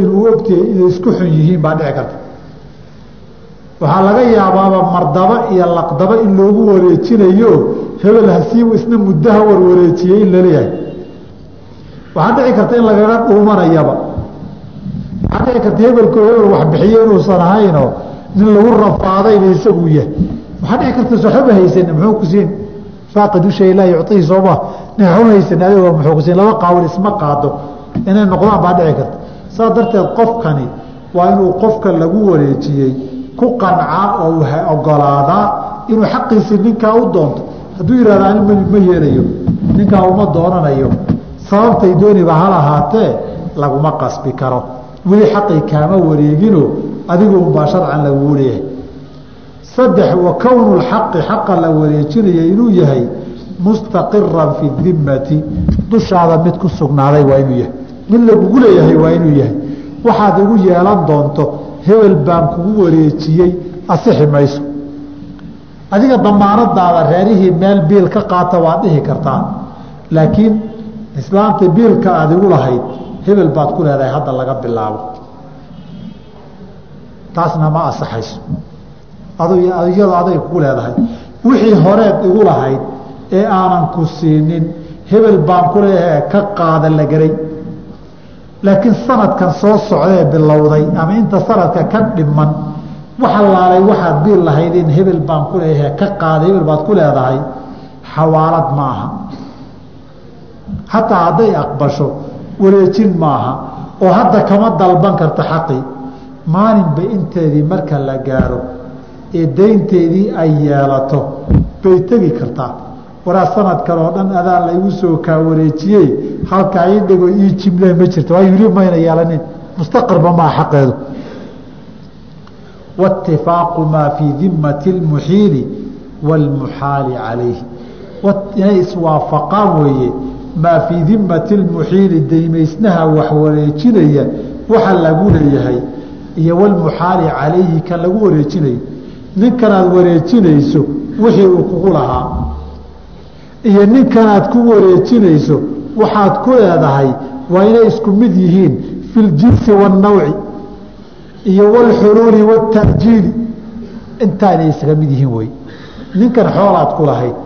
inuu ogtiyay inay isku xun yihiin baa dhici karta. Waxaa laga yaabaaba mardaba iyo laqdaba in loogu wareejinayo hebel hasiibu isna muddaha warwareejiyey in la leeyahay waxaa dhici karta in lagaga dhuumanayaba. Waxaa dhici karta hebelko hebel wax bixiyo inuusan ahaynoo nin lagu rafaadayba isagu yahay. Waxaa dhici karta soxoba haysan muxuu ku faaqid ushay laa yucطihi sooma nin waxba haysan adigoo muxuu ku laba qaawil isma qaado. Inay noqdaan baa dhici karta saas darteed qofkani waa inuu qofka lagu wareejiyey ku qancaa oo ogolaadaa inuu xaqiisii ninkaa u doonto. Hadduu yihahda ani ma yeelayo ninkaa uma doonanayo. Sababtay dooniba hal ahaatee laguma qasbi karo. Weli xaqii kaama wareegino adigu unbaa sharcan laguu leeyahay saddex wa kownu lxaqi xaqa la wareejinaya inuu yahay mustaqiran fi dimmati. Dushaada mid ku sugnaaday waa inuu yahay mid lagugu leeyahay waa inuu yahay. Waxaad igu yeelan doonto hebel baan kugu wareejiyey asixi mayso adiga damaanadaada reerihii meel biil ka qaata waad dhihi kartaa. Laakiin islaamta biilka aad igu lahayd hebel baad ku leedahay hadda laga bilaabo. Taasna ma asaxayso iyado aday kugu leedahay. Wixii horeed igu lahayd ee aanan ku siinin hebel baan ku leeyahay ka qaada la garay laakiin sanadkan soo socdee bilowday ama inta sanadka ka dhiman waxa laalay waxaad biil lahayd in hebel baan ku leeyahay ka qaada hebel baad ku leedahay xawaalad ma aha. Hataa hadday aqbasho wareejin maaha oo hadda kama dalban karta xaqii maalinba inteedii marka la gaaro ee daynteedii ay yeelato bay tegi kartaa waraa sanadkan oo dhan adaa laygu soo kaa wareejiyey halkaa ii dhigo ii jimle ma jirto. Waayo wili mayna yeelanin mustaqirba maa xaqeedu waitifaaqu maa fii dimati lmuxiili wاlmuxaali calayhi. Inay iswaafaqaan weeye maa fii dimati lmuxiili daymaysnaha wax wareejinaya waxa lagu leeyahay iyo wlmuxaali calayhi kan lagu wareejinayo. Ninkan aad wareejinayso wixii uu kugu lahaa iyo ninkan aad ku wareejinayso waxaad ku leedahay waa inay isku mid yihiin fi waannawci iyo wاlxuluuli wاtaajiili intaa inay isaga mid yihiin wey ninkan xoolaad ku lahayd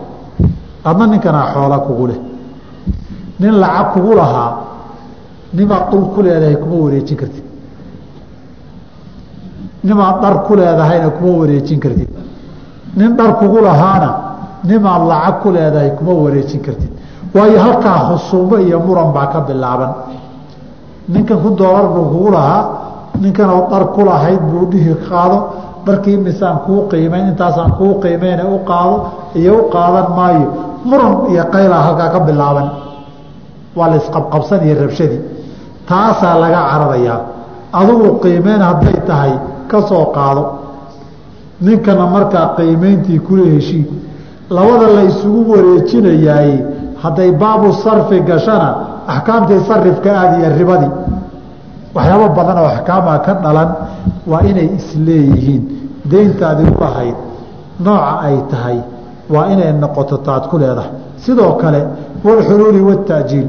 adna ninkanaa xoola kugu leh. Nin lacag kugu lahaa nimaad dhul ku leedahay kuma wareejin kartid. Nimaad dhar ku leedahayna kuma wareejin kartid. Nin dhar kugu lahaana nimaad lacag ku leedahay kuma wareejin kartid. Waayo halkaa khusuumo iyo muran baa ka bilaaban. Ninkan ku doolar buu kugu lahaa ninkan oo dhar ku lahayd buu dhihi qaado. Dharkii misaan kuu qiimayn intaasaan kuu qiimayna u qaado iyo u qaadan maayo. Muran iyo qaylaa halkaa ka bilaaban. Waa la isqabqabsan iyo rabshadii taasaa laga cararayaa. Adigu qiimeyn hadday tahay ka soo qaado. Ninkana markaa qiimeyntii kula heshii labada la isugu wareejinayaay hadday baabu sarfi gashana axkaamtii sarifka aada iyo ribadii waxyaabo badan oo axkaamaa ka dhalan waa inay isleeyihiin. Deyntaadi u lahayd nooca ay tahay waa inay noqoto taad ku leedahay. Sidoo kale walxuluuli wataajiil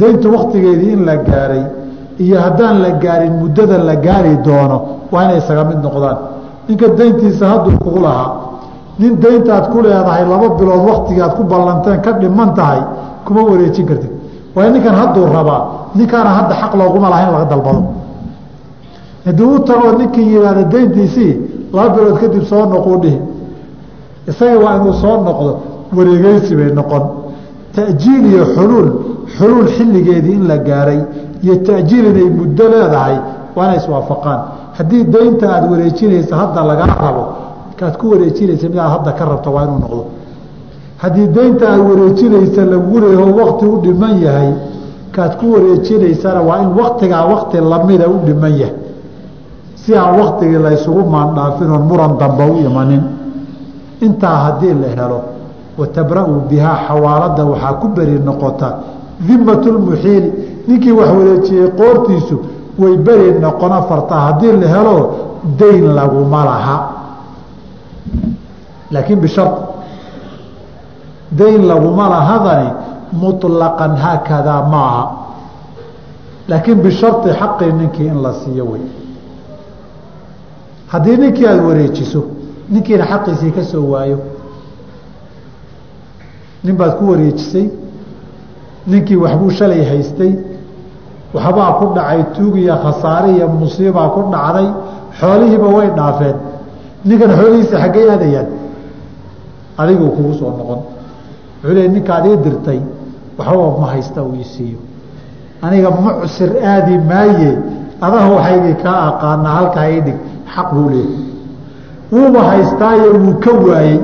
deyntu waktigeedii in la gaaray iyo haddaan la gaarin muddada la gaari doono waa inay isaga mid noqdaan. Ninka deyntiisa hadduu kugu lahaa nin deyntaad ku leedahay laba bilood waktigaad ku ballanteen ka dhiman tahay kuma wareejin kartid. Waayo ninkan hadduu rabaa ninkaana hadda xaq looguma laha in laga dalbado. Haddii u tagoo ninkii yihahda deyntiisii laba bilood kadib soo noquu dhihi. Isaga waa inuu soo noqdo wareegeysi bay noqon. Ta'jiil iyo xuluul xuluul xilligeedii in la gaaray iyo ta'jiil inay muddo leedahay waa inay iswaafaqaan haddii deynta aada wareejinaysa hadda lagaa rabo kaad ku wareejinaysa mid aad hadda ka rabto waa inuu noqdo. Haddii deynta aad wareejinaysa lagu leeyaho wakti u dhiman yahay kaad ku wareejinaysana waa in waktigaa wakti lamida u dhiman yahay. Si aan waktigii la ysugu maandhaafinoon muran damba u imanin. Intaa haddii la helo watabra'u bihaa xawaalada waxaa ku beri noqota dimatu lmuxiili ninkii wax wareejiyey qoortiisu way beri noqon afarta haddii la helo dayn laguma laha laakiin bishar dayn laguma lahadani muطlaqan haakadaa maaha. Laakiin bisharti xaqii ninkii in la siiyo wey. Haddii ninkii aada wareejiso ninkiina xaqiisii ka soo waayo nin baad ku wareejisay ninkii waxbuu shalay haystay waxbaa ku dhacay tuug iyo khasaare iyo musiibaa ku dhacday xoolihiiba way dhaafeen ninkan xoolihiisa xaggay aadayaan adiguu kugu soo noqon. Wuxuu leey ninkaad ii dirtay waxbaba ma haysta uu ii siiyo. Aniga mucsir aadi maaye. Adaha waxaydii kaa aqaanaa halkaa ii dhig. Xaq buu leeyahy wuuba haystaayo wuu ka waayey.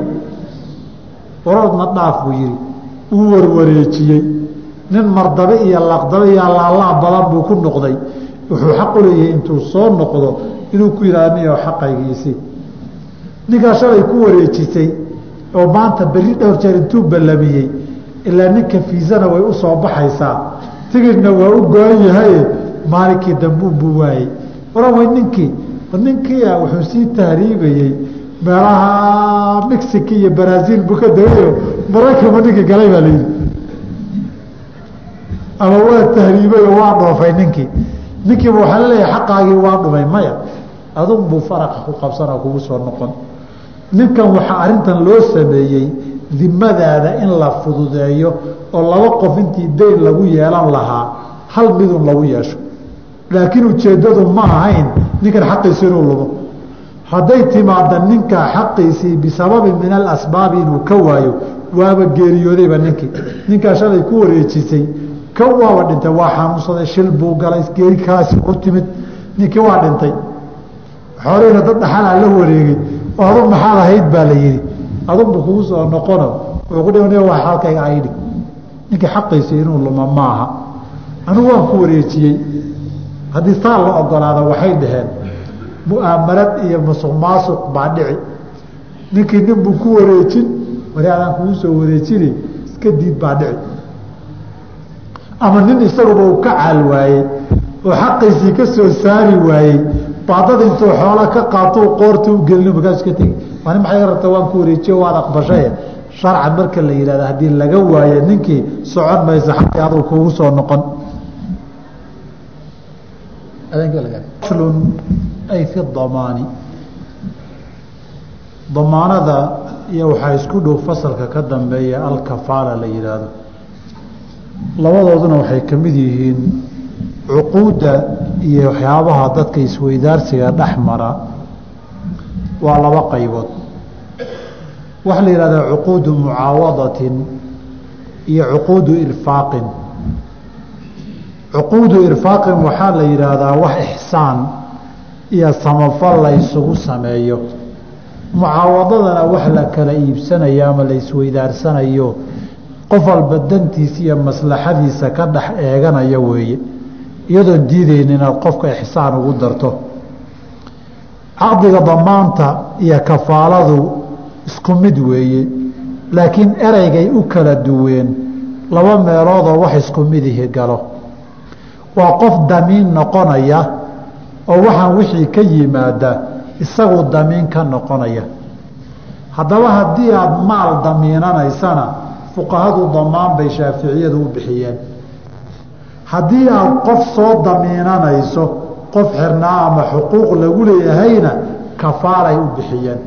Waroodna dhaaf buu yihi wuu warwareejiyey. Nin mardabe iyo laqdabe iyo allaalaa badan buu ku noqday. Wuxuu xaq u leeyahay intuu soo noqdo inuu ku yihahdo niyo xaqaygiisii ninkaa shalay ku wareejisay oo maanta berri dhowr jeer intuu ballamiyey ilaa ninka fiisana way u soo baxaysaa. Tigidhna waa u go-an yahaye maalinkii dambuun buu waayey. Waran way ninkii ninkiia wuxuu sii tahriibayey meelaha mexico iyo brazil buu ka dawayo maraykanba ninkii galay baa layidhi ama waa tahriibay oo waa dhoofay ninkii. Ninkiiba waxaa la leeyahay xaqaagii waa dhumay maya. Adun buu faraqa ku qabsanoo kugu soo noqon ninkan waxaa arrintan loo sameeyey dimadaada in la fududeeyo oo laba qof intii dayn lagu yeelan lahaa hal midun lagu yeesho. Laakiin ujeeddadu ma ahayn ninkan xaqiisi inuu lumo. Hadday timaada ninka xaqiisii bisababi min alasbaabi inuu ka waayo waaba geeriyoodayba ninkii. Ninkaa shalay ku wareejisay ka waaba dhintay waa xanuunsaday shil buu galay geeri kaasi u timid. Ninkii waa dhintay. Xoolihina dad dhaxalaa la wareegay adug maxaad ahayd baa la yihi adugbu kugu soo noqono wuxuu ku dhi waa xaalkayga aydhi ninkii xaqiisii inuu lumo maaha. Anigu waan ku wareejiyey. Haddii saa la ogolaado waxay dhaheen mu'aamarad iyo musuq maasuq baa dhici. Ninkii nin buu ku wareejin wari adaan kugu soo wareejini iska diid baa dhici. Ama nin isaguba uu ka caal waayey oo xaqiisii ka soo saari waayey baadada intuu xoola ka qaato qoorta u gelino markaas ka tegi. Waa nin maxay rabta waan ku wareejiyo waad aqbashaye sharcan marka la yihahdo haddii laga waayo ninkii socon mayso xaqii aduu kugu soo noqon. Ay fi damaani. Damaanada iyo waxaa isku dhow fasalka ka dambeeya alkafaala la yihaahdo labadooduna waxay ka mid yihiin cuquudda iyo waxyaabaha dadka isweydaarsiga dhex mara waa laba qaybood. Waxaa la yihahdaa cuquudu mucaawadatin iyo cuquudu irfaaqin. Cuquudu irfaaqin waxaa la yidhaahdaa wax ixsaan iyo samafal la isugu sameeyo. Mucaawadadana wax la kala iibsanayo ama la isweydaarsanayo qof walba dantiisa iyo maslaxadiisa ka dhex eeganaya weeye iyadoon diideynin inaad qofka ixsaan ugu darto. Caqdiga damaanta iyo kafaaladu isku mid weeye laakiin ereygay u kala duween laba meeloodoo wax isku midihi galo. Waa qof damiin noqonaya oo waxaan wixii ka yimaada isagu damiin ka noqonaya. Haddaba haddii aada maal damiinanaysana fuqahadu damaan bay shaaficiyadu u bixiyeen haddii aada qof soo damiinanayso qof xirnaa ama xuquuq lagu leeyahayna kafaalay u bixiyeen.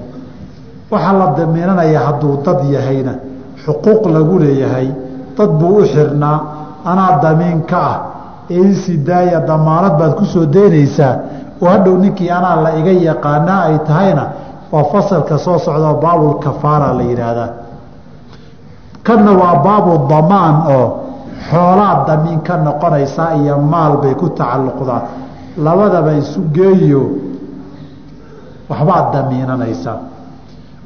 Waxaa la damiinanaya hadduu dad yahayna xuquuq lagu leeyahay dad buu u xirnaa anaa damiin ka ah eisi damaanad baad ku soo daynaysaa oo hadhow ninkii anaa la iga yaqaanaa ay tahayna waa fasalka soo socdao baabulkafaara la yidhaahdaa. Kanna waa baabu damaan oo xoolaad damiin ka noqonaysaa iyo maal bay ku tacalluqdaa. Labadaba isu geeyo waxbaad damiinanaysaa.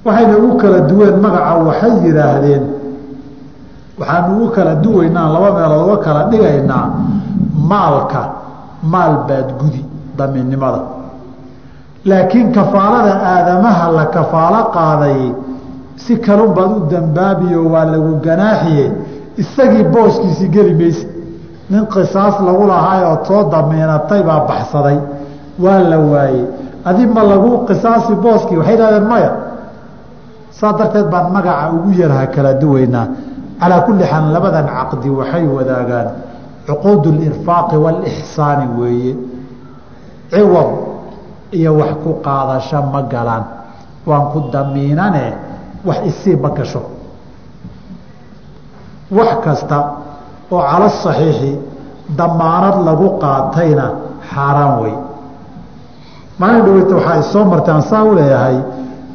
Waxayna ugu kala duween magaca waxay yidhaahdeen waxaanu ugu kala duwaynaa laba meelood uga kala dhigaynaa maalka maal baad gudi damiinnimada. Laakiin kafaalada aadamaha la kafaalo qaaday si kalun baad u dambaabiyo waa lagu ganaaxiye isagii booskiisii geli mayse nin qisaas lagu lahaayoo soo damiinatay baa baxsaday. Waa la waayey. Adi ma lagu qisaasi booskii waxay dhahdeen maya. Saa darteed baan magaca ugu yarha kala duwaynaa. Calaa kulli xaal labadan caqdi waxay wadaagaan. Cuquud lirfaaqi waalixsaani weeye. Ciwad iyo wax ku qaadasho ma galaan. Waan ku damiinane wax isii ma gasho wax kasta oo cala saxiixi damaanad lagu qaatayna xaaraan wey maalin dhaweyta waxaa isoo martay aan saa u leeyahay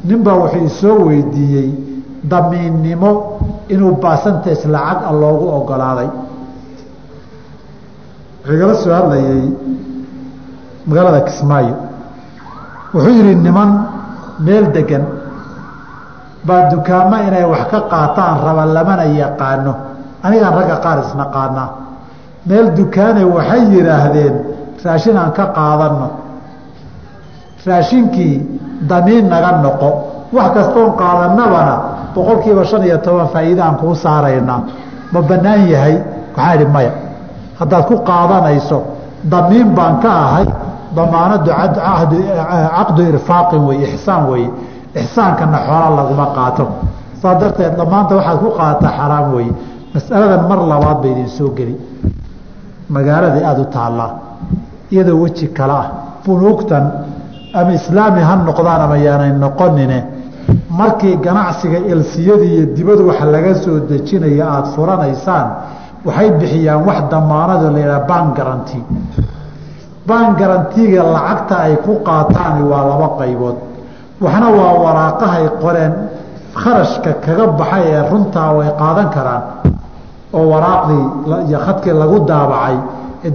ninbaa wuxuu isoo weydiiyey damiinnimo inuu baasantays lacag a loogu ogolaaday. Wuxuu igala soo hadlayay magaalada kismaayo. Wuxuu yidhi niman meel degan baa dukaamo inay wax ka qaataan raba lamana yaqaano. Anigaan ragga qaar isnaqaanaa meel dukaane waxay yidhaahdeen raashin aan ka qaadanno. Raashinkii damiin naga noqo. Wax kastoon qaadanabana boqol kiiba shan iyo toban faa'iide aan kuu saaraynaa ma bannaan yahay? Waxaan idhi maya haddaad ku qaadanayso damiin baan ka ahay. Damaanadu caqdu irfaaqin wey ixsaan weye ixsaankana xoola laguma qaato. Saa darteed damaanta waxaad ku qaadata xaraam weye masaladan mar labaad ba idin soo geli. Magaaladai aada u taallaa iyadoo weji kale ah. Bunuugtan ama islaami ha noqdaan ama yaanay noqonine markii ganacsiga elsiyadii iyo dibadu wax laga soo dejinaya aada furanaysaan waxay bixiyaan wax damaanado la yidhaha ban garanti ban garantiga lacagta ay ku qaataan waa laba qaybood waxna waa waraaqahay qoreen kharashka kaga baxay ee runtaa way qaadan karaan oo waraaqdii iyo khadkii lagu daabacay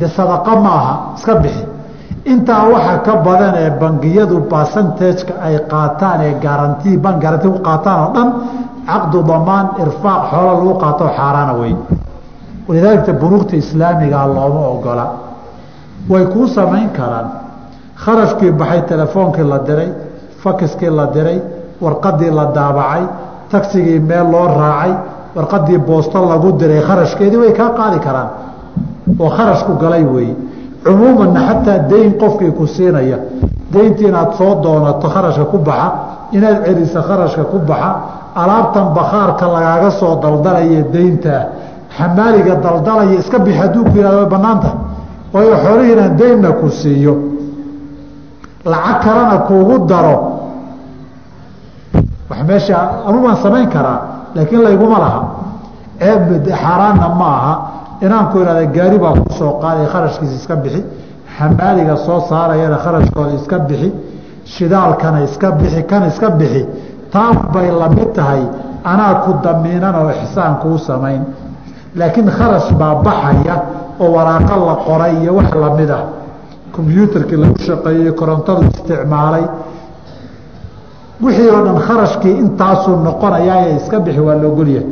de sadaqa maaha iska bixi. Intaa waxa ka badan ee bangiyadu basantajka ay qaataan ee garanti ban garanti ku qaataan oo dhan caqdu damaan irfaaq xoola lagu qaato xaaraana wey walidaalika bunuugta islaamigaa looma ogola. Way kuu samayn karaan. Kharashkii baxay telefoonkii la diray fakiskii la diray warqadii la daabacay tagsigii meel loo raacay warqadii boosto lagu diray kharashkeedii way kaa qaadi karaan. Oo kharashku galay weeye. Cumuumanna xataa dayn qofkii ku siinaya dayntii inaad soo doonato kharashka ku baxa inaad celiso kharashka ku baxa alaabtan bakhaarka lagaaga soo daldalaya dayntaa xamaaliga daldalaya iska bixi hadduu ku yihahdo way banaanta waayo xoolihiinaan daynna ku siiyo lacag kalena kuugu daro. Wax meesha anu waan samayn karaa laakiin layguma laha. Ceeb xaaraanna ma aha. Inaan ku ihahda gaari baa ku qaaday kharashkiisa iska bixi. Xamaaliga soo saarayana kharashkooda iska bixi. Shidaalkana iska bixi kan iska bixi. Bay la mid tahay. Anaa ku damiinan oo ixsaan kuu samayn. Laakiin kharash baa baxaya oo waraaqo la qoray iyo wax la mid ah kombyuutarkii lagu shaqeeyey korontadu isticmaalay wixii oo dhan kharashkii intaasuu noqonayaa iska bixi waa laogolyahay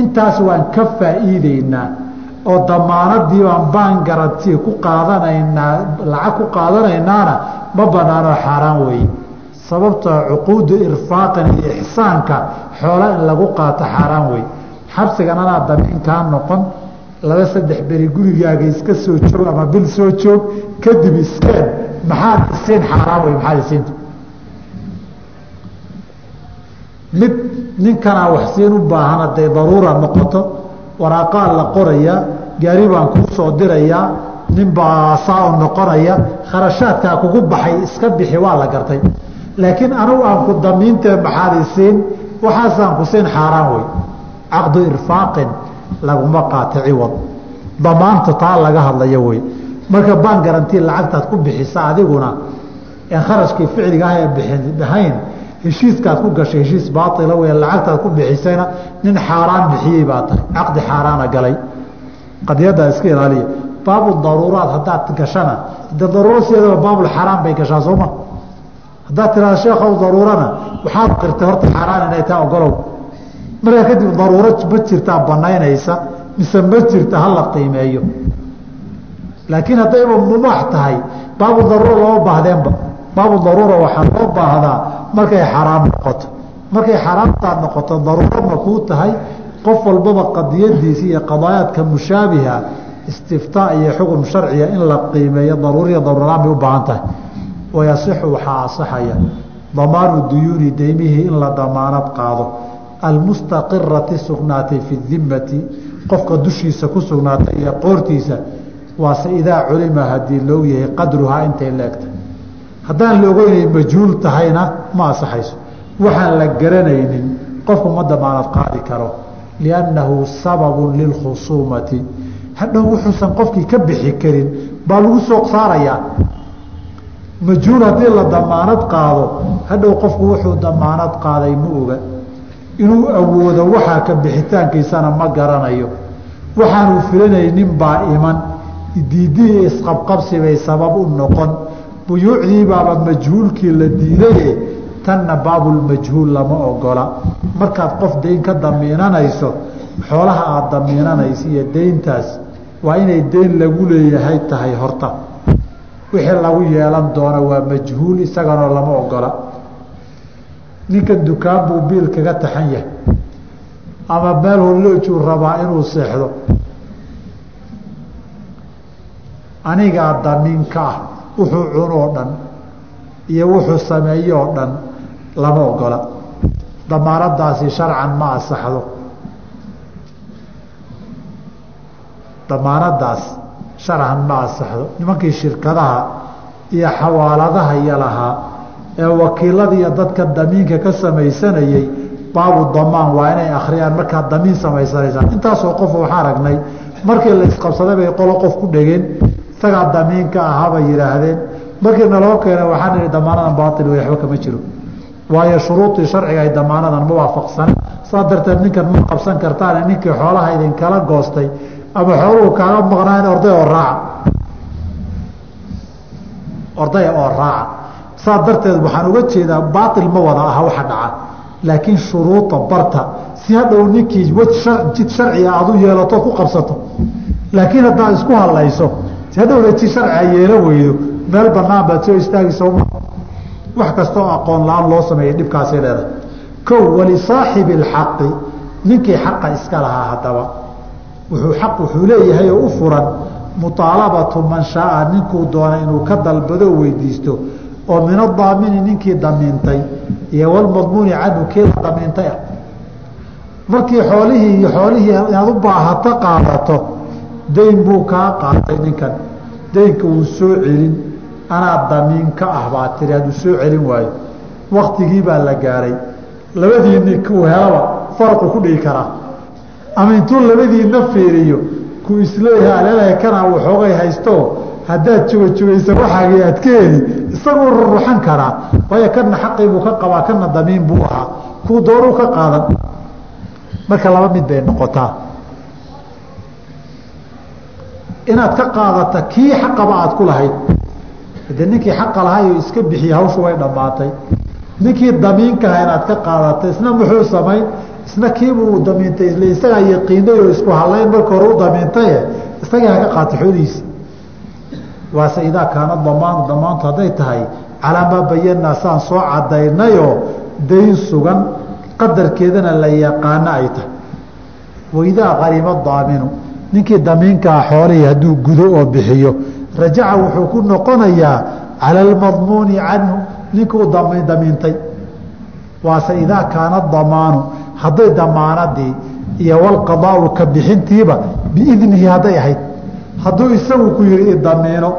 intaas waan ka faa'iideynaa oo damaanadii baan baan garanti ku qaadanaynaa lacag ku qaadanaynaana ma banaanoo xaaraan weeye sababtoo cuquudu irfaaqan iyo ixsaanka xoola in lagu qaato xaaraan wey xabsigan anaa damiin kaa noqon laba saddex beri gurigaaga iska soo joog ama bil soo joog kadib iskeen. Maxaad isiin xaaraan wey maxaad isiinta mid ninkanaa wax siin u baahan hadday daruura noqoto waraaqaa la qorayaa gaari baan kuu soo dirayaa nin baa saa u noqonaya kharashaadkaa kugu baxay iska bixi waa la gartay. Laakiin anugu aan ku damiintee maxaad isiin waxaasaan ku siin xaaraan wey caqdu irfaaqin laguma qaata ciwad damaanta taa laga hadlayo wey. Marka baan garantii lacagtaad ku bixisa adiguna en kharashkii ficliga ah ee bixayn heshiiskaad ku gashay heshiis baaila wey lacagtaad ku bixisayna nin xaaraan bixiyey baa tahay caqdi xaaraana galay. Qadiyaddaa iska ilaaliya. Baabu daruuraat haddaad gashana. De daruuro sideedaba baabulxaaraan bay gashaa sooma haddaad tirahda sheekhow daruurana. Waxaad qirtay horta xaaraan inay taa ogolow markaa kadib daruuro ma jirtaa banaynaysa mise ma jirta hala qiimeeyo. Laakiin haddayba mubaax tahay baabu daruura looma baahdeenba. Baabu daruura waxaa loo baahdaa markay xaraam noqoto. Markay xaraamtaa noqoto daruuro ma kuu tahay. Qof walbaba qadiyadiisa iyo qadaayaadka mushaabiha istiftaa iyo xukun sharciga in la qiimeeyo daruuriya daruuraan bay u baahan tahay. Wayasixu waxaa asaxaya damaanu duyuuni deymihii in la damaanad qaado almustaqirati sugnaatay fi dimati qofka dushiisa ku sugnaatay iyo qoortiisa waase idaa culima haddii loog yahay qadruhaa intay leegtay haddaan la ogeynay majhuul tahayna ma asaxayso waxaan la garanaynin qofku ma damaanad qaadi karo liannahu sababun lilkhusuumati. Hadhow wuxuusan qofkii ka bixi karin baa lagu sooq saarayaa. Majhuul haddii la damaanad qaado hadhow qofku wuxuu damaanad qaaday ma oga inuu awoodo waxaa ka bixitaankiisana ma garanayo. Waxaanu filanaynin baa iman. Diidihii isqabqabsi bay sabab u noqon. Buyuucdii baaba majhuulkii la diidaye tanna baabulmajhuul lama ogola. Markaad qof dayn ka damiinanayso xoolaha aada damiinanaysa iyo dayntaas waa inay dayn lagu leeyahay tahay horta. Wixii lagu yeelan doono waa majhuul isaganoo lama ogola ninkan dukaan buu biil kaga taxan yahay. Ama meel holloojuu rabaa inuu seexdo. Anigaa damiinka ah wuxuu cunoo dhan iyo wuxuu sameeyo oo dhan lama ogola. Damaanadaasi sharcan ma asaxdo damaanadaas sharcan ma asaxdo nimankii shirkadaha iyo xawaaladaha iyo lahaa ee wakiiladiiyo dadka damiinka ka samaysanayey baabu damaan waa inay akhriyaan markaad damiin samaysanaysaan intaasoo qof waxaa aragnay markii la isqabsaday bay qolo qof ku dhegeen isagaa damiinka ahaa bay yidhaahdeen markii naloo keena waxaa nihi damaanadan baail wey waxba kama jiro. Waayo shuruudii sharciga ay damaanadan ma waafaqsane saa darteed ninkan ma qabsan kartaane ninkii xoolaha idinkala goostay ama xooluhu kaaga maqnaan orday oo raaca ordaya oo raaca saa darteed waxaan uga jeedaa baail ma wada aha waxa dhaca. Laakiin shuruuda barta si hadhow ninkii jid sharciga aad u yeelato ku qabsato. Laakiin haddaad isku hadlayso hadhowna jid sharciga yeelo weydo meel banaan baad soo istaagi sowma wax kastoo aqoon la'aan loo sameeyay dhibkaasay leedahay. Kow walisaaxibi alxaqi ninkii xaqa iska lahaa haddaba wuxuu xaq wuxuu leeyahay oo u furan muaalabatu man shaaa ninkuu doona inuu ka dalbado weydiisto oo min adaamini ninkii damiintay iyo walmadmuuni canhu la damiintay? Markii xoolihii iyo xoolihii inaad u baahato qaadato dayn buu kaa qaatay ninkan. Daynka wuu soo celin. Anaa damiin ka ah baa tiri hadduu soo celin waayo. Waktigii baa la gaaray. Labadiinni kuu helaba farqu ku dhigi karaa. Ama intuu labadiinna fiiriyo ku is leeyahay aleelahay kanaa waxoogay haysto haddaad jogajogaysa waxaagii aad ka heli isaguu ruruxan karaa waayo kana xaqii buu ka qabaa kana damiin buu ahaa. Kuu doonuu ka qaadan. Marka laba mid bay noqotaa. Inaad ka qaadata kii xaqaba aad ku lahayd. De ninkii xaqa lahayo iska bixiye hawshu way dhammaatay. Ninkii damiinkaha inaad ka qaadata isna muxuu samayn isna kiibuu damiintay ile isagaa yaqiinay oo isku halayn marka hore u damiintaye isagii haka qaata xoolihiisi waase idaa kaana damaanu damaantu hadday tahay calaa maa bayanaa saan soo cadaynayoo dayn sugan qadarkeedana la yaqaano ay tahay. Waidaa qarima daaminu ninkii damiinkaa xoolihii hadduu gudo oo bixiyo rajaca wuxuu ku noqonayaa cala almadmuuni canhu ninkuu damiintay. Waase idaa kaana damaanu hadday damaanadii iyo walqadaau ka bixintiiba biidnihi hadday ahayd hadduu isagu ku yihi idamiino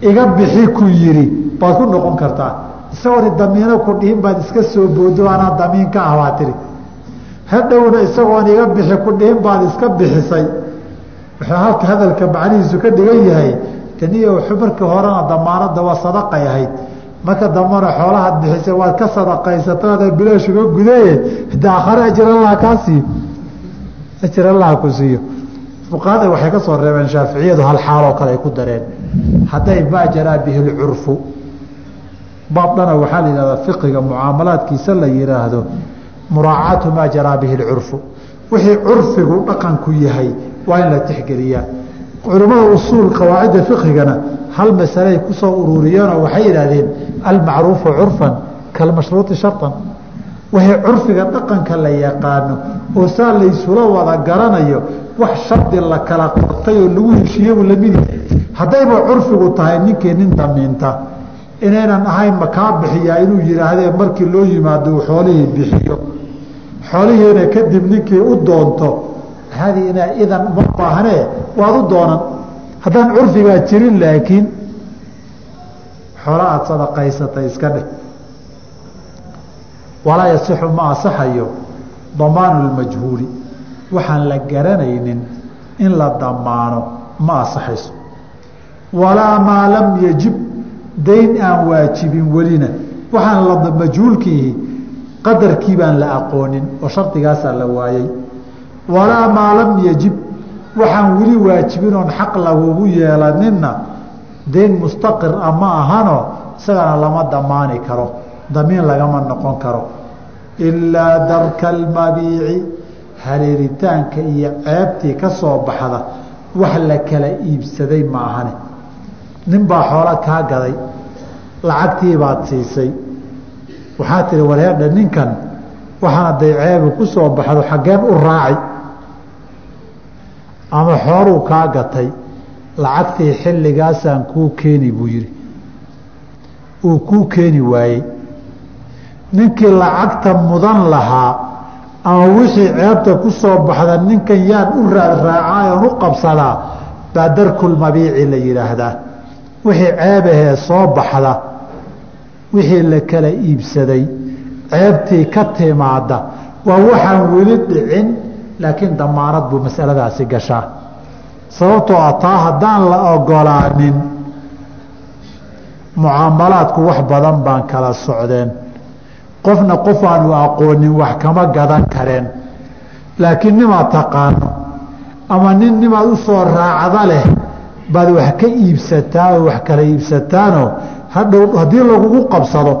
iga bixi ku yihi baad ku noqon kartaa. Isagoon idamiino ku dhihin baad iska soo boodo anaa damiin ka ah baa tihi hadhowna isagoon iga bixi ku dhihin baad iska bixisay. Wuxuu halka hadalka macnihiisu ka dhigan yahay taniyo markii horena damaanada waa sadaqay ahayd. Marka dambana xoolahaad bixisay waad ka sadaqaysataada bilaash uga gudaye de akhare ajir allah kaa siiyo ajir allah ku siiyo fuqahada waxay ka soo reebeen shaaficiyadu hal xaaloo kale ay ku dareen. Hadday maa jaraa bihi lcurfu baab dhana waxaa la yihahdaa fiqiga mucaamalaadkiisa la yihaahdo muraacaatu maa jaraa bihi lcurfu wixii curfigu dhaqanku yahay waa in la tixgeliyaa culimmada usuul qawaacidda fiqigana hal masaley ku soo ururiyeenoo waxay yidhaahdeen almacruufu curfan kalmashruuطi sharطan wixii curfiga dhaqanka la yaqaano oo saa laysula wada garanayo wax shardi la kala qortay oo lagu heshiiyebu la mid yahay haddayba curfigu tahay ninkii nin damiinta. Inaynan ahayn makaa bixiyaa inuu yidhaahdee markii loo yimaado uu xoolihii bixiyo. Xoolihiina kadib ninkii u doonto haadii inaa idan uma baahnee waad u doonan. Haddaan curfigaa jirin laakiin xoola aada sadaqaysatay iska dheh walaa yasixu ma asaxayo damaanu lmajhuuli waxaan la garanaynin in la damaano ma asaxayso. Walaa maa lam yajib dayn aan waajibin welina. Waxaan la majhuulkiihi qadarkii baan la aqoonin oo shardigaasaa la waayey walaa maa lam yajib waxaan weli waajibin oon xaq lagugu yeelaninna dayn mustaqir a ma ahano isagana lama damaani karo damiin lagama noqon karo. Ilaa darka almabiici hareeritaanka iyo ceebtii ka soo baxda wax la kala iibsaday ma ahane nin baa xoolo kaa gaday lacagtii baad siisay. Waxaa tihi wareerdha ninkan waxaan hadday ceebu ku soo baxdo xaggeen u raaci ama xooluu kaa gatay lacagtii xilligaasaan kuu keeni buu yidhi. Uu kuu keeni waayey ninkii lacagta mudan lahaa ama wixii ceebta ku soo baxda ninkan yaan u raadraacaa u qabsadaa baa darkulmabiici la yidhaahdaa. Wixii ceebahee soo baxda wixii la kala iibsaday ceebtii ka timaada waa waxaan weli dhicin laakiin damaanad buu masaladaasi gashaa. Sababtoo ah taa haddaan la ogolaanin mucaamalaadku wax badan baan kala socdeen qofna qof aanu aqoonin wax kama gadan kareen. Laakiin nimaad taqaano? Ama nin nimaad u soo raacda leh baad wax ka iibsataa oo wax kala iibsataanoo? Hadhow haddii lagugu qabsado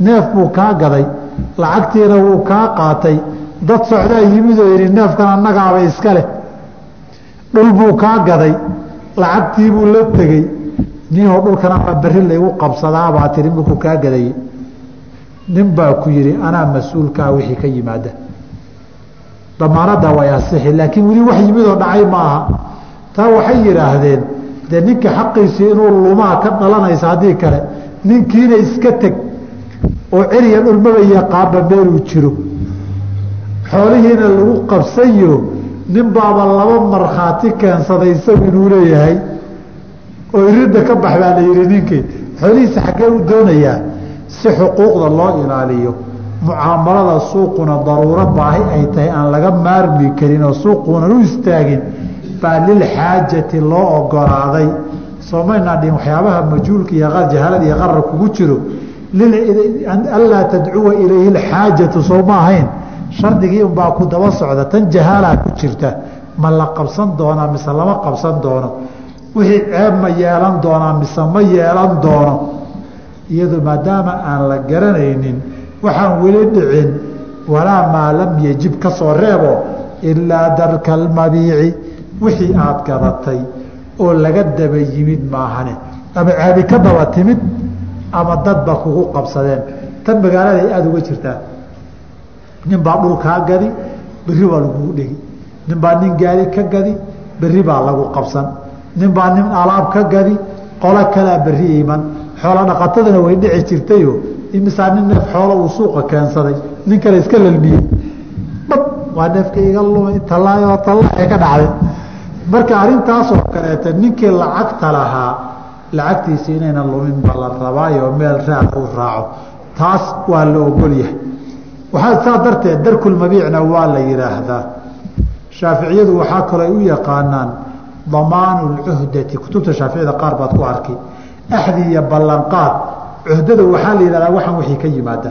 neef buu kaa gaday lacagtiina wuu kaa qaatay dad socdaa yimid oo yidhi neefkan annagaaba iska leh. Dhul buu kaa gaday lacagtiibuu la tegey. Ninoo dhulkan ama berri laygu qabsadaabaa tihi markuu kaa gadayey nin baa ku yidhi anaa mas'uulkaa wixii ka yimaada. Damaanadda way asixi laakiin weli wax yimidoo dhacay ma aha taa waxay yidhaahdeen dee ninka xaqiisii inuu lumaa ka dhalanaysa haddii kale ninkiina iska teg oo ceriya dhulmaba yaqaaba meeluu jiro. Xoolihiina lagu qabsayo nin baaba laba markhaati keensaday isagu inuu leeyahay. Oo iridda ka bax baa la yidhi ninkii xoolihiisa xaggee u doonayaa si xuquuqda loo ilaaliyo mucaamalada suuquna daruuro baahi ay tahay aan laga maarmi karin oo suuquunan u istaagin baa lilxaajati loo ogolaaday. Soomaynaa dhihin waxyaabaha majhuulka iyo jahalada iyo qarar kugu jiro. Anlaa tadcuwa ilayhi lxaajatu soo ma ahayn? Shardigii unbaa ku daba socda tan jahaalaa ku jirta. Ma la qabsan doonaa mise lama qabsan doono? Wixii ceeb ma yeelan doonaa mise ma yeelan doono iyadu maadaama aan la garanaynin waxaan weli dhicin walaa maa lam yajib ka soo reebo ilaa darka almabiici wixii aad gadatay oo laga daba yimid maahane. Ama ceebi ka daba timid ama dadba kugu qabsadeen. Tan magaalada ay aada uga jirtaa nin baa dhul kaa gadi berri baa lagugu dhegi nin baa nin gaari ka gadi berri baa lagu qabsan. Nin baa nin alaab ka gadi qolo kalaa berri iman xoolo dhaqatadana way dhici jirtayo. Imisaa nin neef xoolo uu suuqa keensaday nin kale iska lalmiyey dhab waa neefka iga lumay tallaayoo tallaae ka dhacday. Marka arrintaasoo kaleeta ninkii lacagta lahaa lacagtiisi inayna lumin ba rabaayo meel raad u raaco. Taas waa la ogolyahay waxaa saa darteed darkulmabiicna waa la yidhaahdaa shaaficiyadu waxaa kaloo ay u yaqaanaan damaanu lcuhdati kutubta shaaficiyada qaar baad ku arki axdi iyo ballanqaad cuhdada waxaa la yidhahdaa waxaan wixii ka yimaada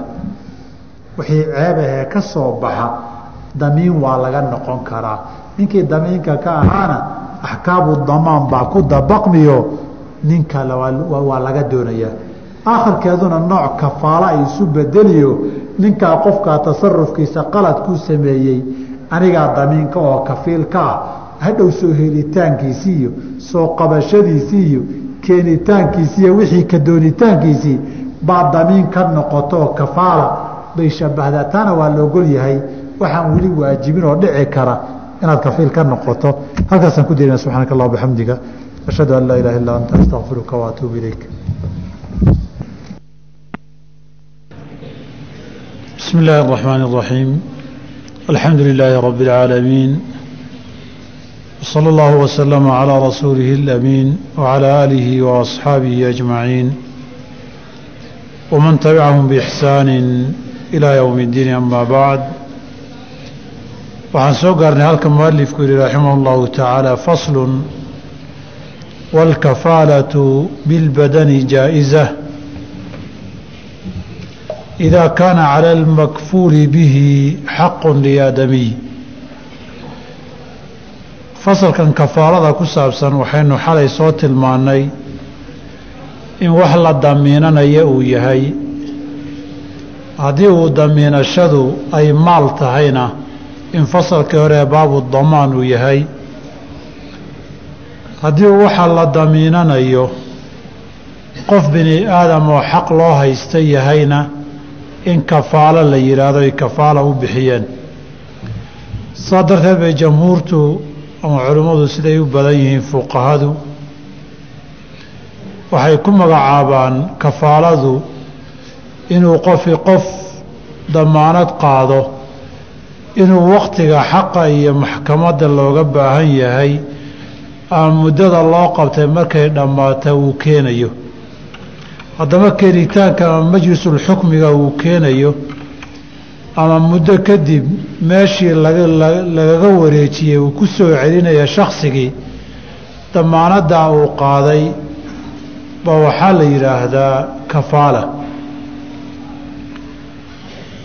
wixii ceebahee ka soo baxa damiin waa laga noqon karaa ninkii damiinka ka ahaana axkaamu damaan baa ku dabaqmiyo ninka waa laga doonayaa aakhirkeeduna nooc kafaalo ay isu bedeliyo ninkaa qofkaa tasarufkiisa qalad ku sameeyey anigaa damiinka oo kafiilka ah hadhow soo helitaankiisii iyo soo qabashadiisii iyo keenitaankiisii iyo wixii ka doonitaankiisii baa damiin ka noqoto oo kafaala bay shabahdaa taana waa la ogol yahay waxaan weli waajibin oo dhici kara inaad kafiil ka noqoto halkaasaan ku dirina subxaanaka allah bixamdiga ashhadu an laa ilaha illa anta astaqfiruka waatuubu ilayk بسم الله الرحمن الرحيم الحمد لله رب العالمين وصلى الله وسلم على رسوله الأمين وعلى آله وأصحابه أجمعين ومن تبعهم بإحسان إلى يوم الدين أما بعد waxaan soo gaarnay halka mualifku yihi raximah اllahu tacaala faslu wاlkafaalatu bilbadani jaaئiza إida kaana calى اlmakfuuli bihi xaqu liaadamiy fasalkan kafaalada ku saabsan waxaynu xalay soo tilmaannay in wax la damiinanaya uu yahay. Haddii uu damiinashadu ay maal tahayna in fasalkii hore baabu damaan uu yahay. Haddii waxa la damiinanayo qof bini aadam oo xaq loo haysta yahayna in kafaalo la yidhaahdo ay kafaala u bixiyeen. Saa darteed bay jamhuurtu ama culimmadu siday u badan yihiin fuqahadu waxay ku magacaabaan kafaaladu inuu qofi qof damaanad qaado inuu wakhtiga xaqa iyo maxkamadda looga baahan yahay ama muddada loo qabtay markay dhammaata uu keenayo. Haddaba keenitaanka ama majlisulxukmiga uu keenayo ama muddo kadib meeshii lagaga wareejiyey uu ku soo celinaya shaksigii damaanaddaa uu qaaday ba waxaa la yidhaahdaa kafaala.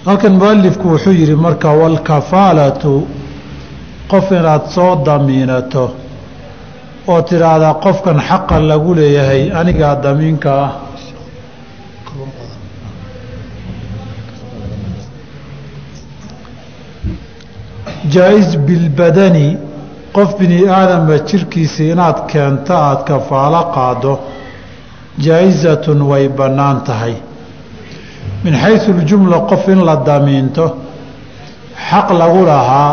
Halkan mualifku wuxuu yidhi marka walkafaalatu qof inaad soo damiinato oo tidhaahdaa qofkan xaqa lagu leeyahay anigaa damiinka ah jaa-is bilbadani qof bini aadama jirkiisa inaad keento aada kafaalo qaado jaa-isatun way bannaan tahay. Min xaysu ljumla qof in la damiinto xaq lagu lahaa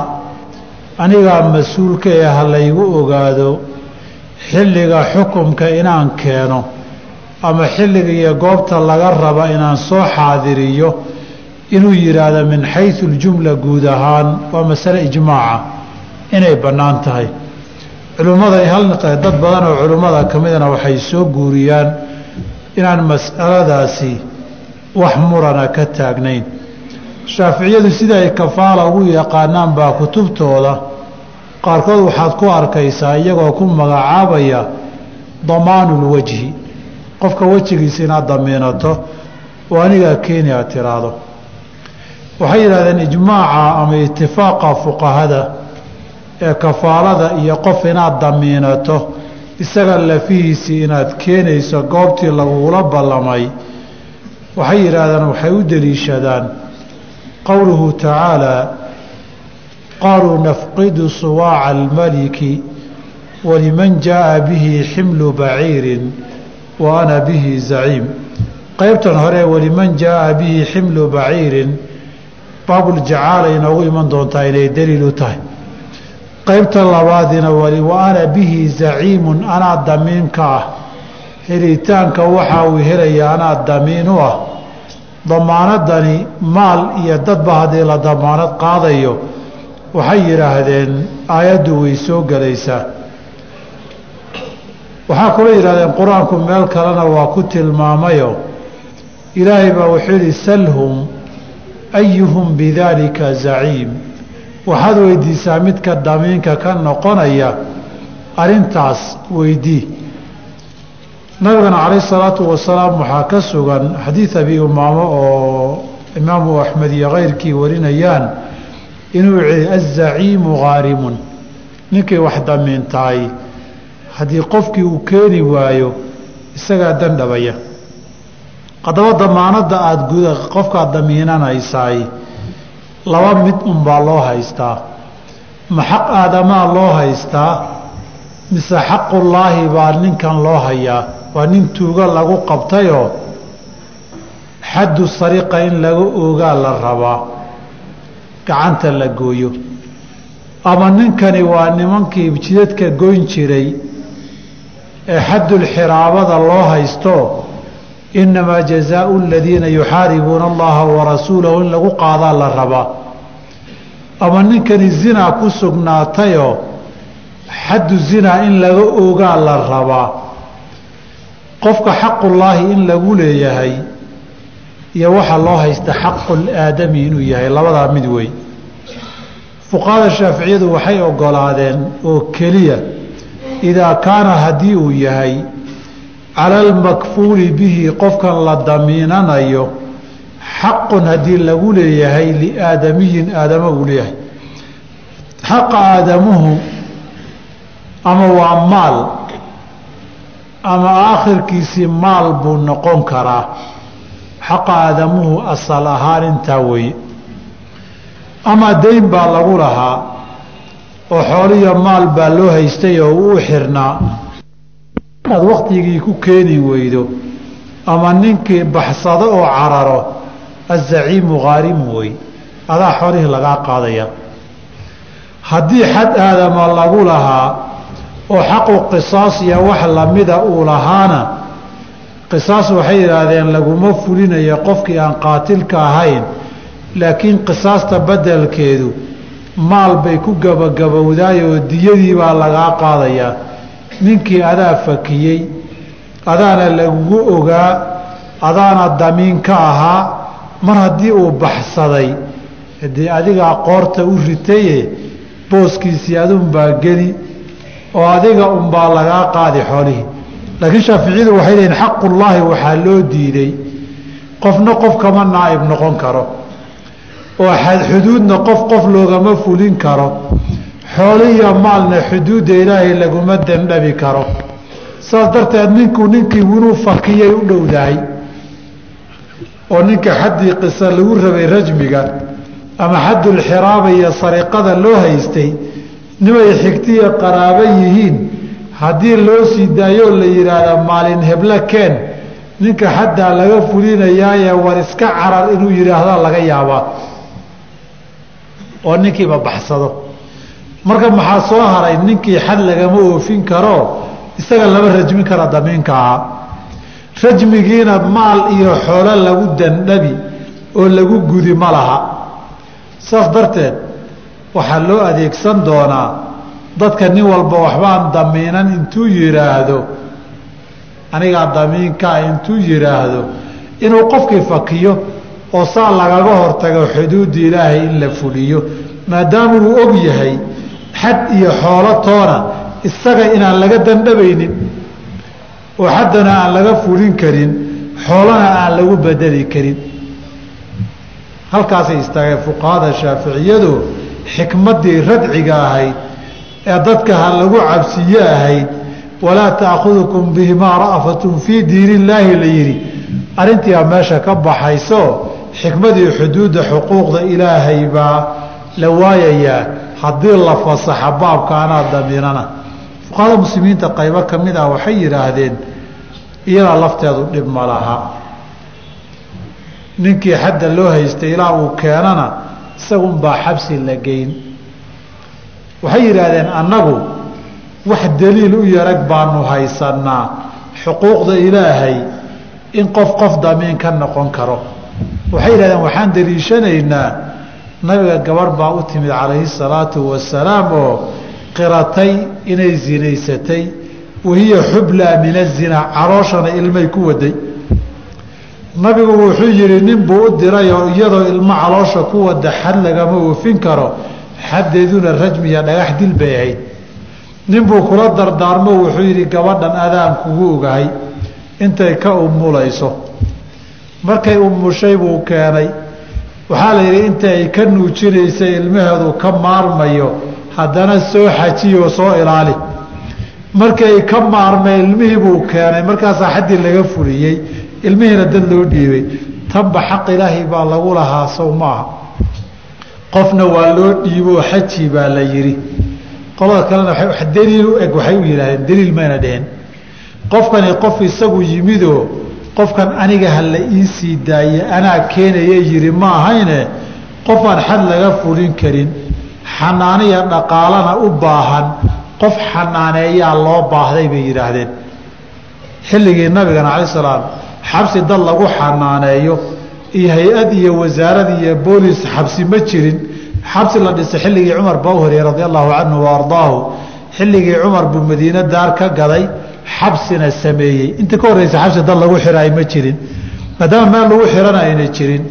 anigaa mas'uulka ee ha laygu ogaado xilliga xukumka inaan keeno ama xilliga iyo goobta laga raba inaan soo xaadiriyo inuu yidhaahdo min xaysu ljumla guud ahaan waa masale ijmaaca. Inay bannaan tahay. Culimmada hal dad badan oo culimmada ka midana waxay soo guuriyaan inaan mas'aladaasi wax murana ka taagnayn. Shaaficiyadu sida ay kafaala ugu yaqaanaan baa kutubtooda. Qaarkood waxaad ku arkaysaa iyagoo ku magacaabaya damaanulwajhi qofka wejigiisa inaad damiinato oo anigaa keeni aad tiraahdo waxay yidhahdeen ijmaaca ama itifaaqa fuqahada ee kafaalada iyo qof inaad damiinato isaga lafihiisii inaad keenayso goobtii lagugula ballamay waxay yidhaahdeen waxay u deliishadaan qowluhu tacaalaa qaaluu nafqidu suwaaca almaliki waliman jaa'a bihi ximlu baciirin wa ana bihi zaciim. Qeybtan hore waliman jaa'a bihi ximlu baciirin baabuljacaala inoogu iman doontaa inay daliil u tahay. Qeybta labaadina wali wa ana bihi zaciimun anaa damiinka ah. Helitaanka waxa uu helaya anaa damiin u ah. Damaanadani maal iyo dadba haddii la damaanad qaadayo waxay yidhaahdeen aayaddu way soo gelaysaa waxaa kaloo yidhahdeen qur'aanku meel kalena waa ku tilmaamayo. Ilaahay baa wuxuu yidhi salhum ayuhum bidaalika zaciim waxaad weydiisaa midka damiinka ka noqonaya arrintaas weydii nabigana calayh salaatu wasalaam waxaa ka sugan xadiid abi umaamo oo imaamu axmed iyo keyrkii warinayaan inuu yihi azaciimu haarimun ninkii wax damiintahay haddii qofkii uu keeni waayo isagaa dandhabaya haddaba damaanadda aada guda qofkaad damiinanaysaay laba mid unbaa loo haystaa. Ma xaq aadamaa loo haystaa? Mise xaqullaahi baa ninkan loo hayaa? Waa nin tuugo lagu qabtayoo xaddu sariqa in laga oogaa la rabaa. Gacanta la gooyo. Ama ninkani waa nimankii jidadka goyn jiray. Ee xaddulxiraabada loo haysto innamaa jazaau aladiina yuxaaribuuna allaha warasuulahu in lagu qaadaa la rabaa ama ninkani zinaa ku sugnaatayoo xaddu zinaa in laga ogaa la rabaa qofka xaqullaahi in lagu leeyahay iyo waxaa loo haysta xaqul aadami inuu yahay labadaa mid wey fuqahada shaaficiyadu waxay ogolaadeen oo keliya idaa kaana haddii uu yahay cala almakfuuli bihi qofkan la damiinanayo xaqun haddii lagu leeyahay liaadamiyin aadama uu leeyahay. Xaqa aadamuhu ama waa maal ama aakhirkiisii maal buu noqon karaa. Xaqa aadamuhu asal ahaan intaa weeye. Ama dayn baa lagu lahaa oo xooliyo maal baa loo haystay oo uu xirnaa inaad waktigii ku keeni weydo ama ninkii baxsado oo cararo azaciimu haarimu wey. Adaa xoolihii lagaa qaadaya. Haddii xad aadama lagu lahaa oo xaqu qisaas iyo wax lamida uu lahaana qisaas waxay yidhaahdeen laguma fulinayo qofkii aan qaatilka ahayn laakiin qisaasta beddelkeedu maal bay ku gabagabowdaay oo diyadii baa lagaa qaadayaa ninkii adaa fakiyey adaana lagugu ogaa adaana damiin ka ahaa mar haddii uu baxsaday haddii adigaa qoorta u ritaye booskiisii adunbaa geli oo adiga unbaa lagaa qaadi xoolihii laakiin shaaficiyadu waxay lehiin xaqullaahi waxaa loo diiday. Qofna qof kama naa'ib noqon karo oo xuduudna qof qof loogama fulin karo xoolihiyo maalna xuduudda ilaahay laguma dandhabi karo. Saas darteed ninkuu ninkii inuu fakiyay u dhowdahay oo ninka xaddii qisa lagu rabay rajmiga ama xaddulxiraaba iyo sariqada loo haystay nimay xigtiya qaraabo yihiin haddii loo sii daayoo la yidhaahda maalin heblo keen ninka xaddaa laga fulinayaaye war iska carar inuu yidhaahda laga yaabaa. Oo ninkiiba baxsado marka maxaa soo haray? Ninkii xad lagama oofin karo isaga lama rajmin kara damiinka rajmigiina maal iyo xoolo lagu dandhabi oo lagu gudi ma laha. Saas darteed waxaa loo adeegsan doonaa dadka nin walba waxbaan damiinan intuu yidhaahdo anigaa damiinkaa intuu yidhaahdo inuu qofkii fakiyo oo saa lagaga hortago xuduudda ilaahay in la fuliyo maadaama uu og yahay xad iyo xoolo toona isaga inaan laga dandhabaynin oo xaddana aan laga fulin karin xoolana aan lagu bedeli karin. Halkaasay istaageen fuqahada shaaficiyadu xikmaddii radciga ahayd ee dadka ha lagu cabsiye ahayd walaa taakhudukum bihimaa ra'fatun fii diin illaahi la yidhi. Arrintiibaa meesha ka baxayso xikmadii xuduudda xuquuqda ilaahay baa la waayayaa haddii la fasaxa baabka anaa damiinana. Fuqahada muslimiinta qaybo ka mid ah waxay yidhaahdeen iyadaa lafteedu dhib ma laha. Ninkii xadda loo haystay ilaa uu keenana isagunbaa xabsi la geyn. Waxay yidhaahdeen annagu wax daliil u yarag baanu haysannaa. Xuquuqda ilaahay in qof qof damiin ka noqon karo. Waxay yidhahdeen waxaan daliishanaynaa nabiga gabarh baa u timid calayhi salaatu wasalaam oo qiratay inay zinaysatay. Wahiya xublaa min azinaa carooshana ilmay ku waday. Nabigu wuxuu yihi nin buu u diray oo iyadoo ilmo caloosha ku wada xad lagama oofin karo xaddeeduna rajmiya dhagax dil bay ahayd. Nin buu kula dardaarmo wuxuu yidhi gabadhan adaan kugu ogahay intay ka umulayso markay umushay buu keenay waxaa la yidhi inta ay ka nuujinaysa ilmaheedu ka maarmayo haddana soo xajiyoo soo ilaali. Markii ay ka maarmay ilmihii buu keenay. Markaasaa xaddii laga fuliyey ilmihiina dad loo dhiibay. Tanba xaq ilaahay baa lagu lahaa sow maaha qofna waa loo dhiiboo xaji baa la yidhi. Qolada kalena daliil u eg waxay u yidhahdeen daliil mayna dheheen. Qofkani qof isagu yimidoo qofkan aniga ha la ii sii daaye anaa keenaya yidhi ma ahayne qofaan xad laga fulin karin xanaaniya dhaqaalana u baahan qof xanaaneeyaa loo baahday bay yidhaahdeen. Xilligii nabigana cala salaam xabsi dad lagu xanaaneeyo iyo hay'ad iyo wasaarad iyo boolis xabsi ma jirin. Xabsi la dhisay xilligii cumar baa u horiyey radi allahu canhu wa ardaahu. Xilligii cumar buu madiine daar ka gaday xabsina sameeyey. Inta ka horreysa xabsi dad lagu xiraay ma jirin. Maadaama meel lagu xirana ayna jirin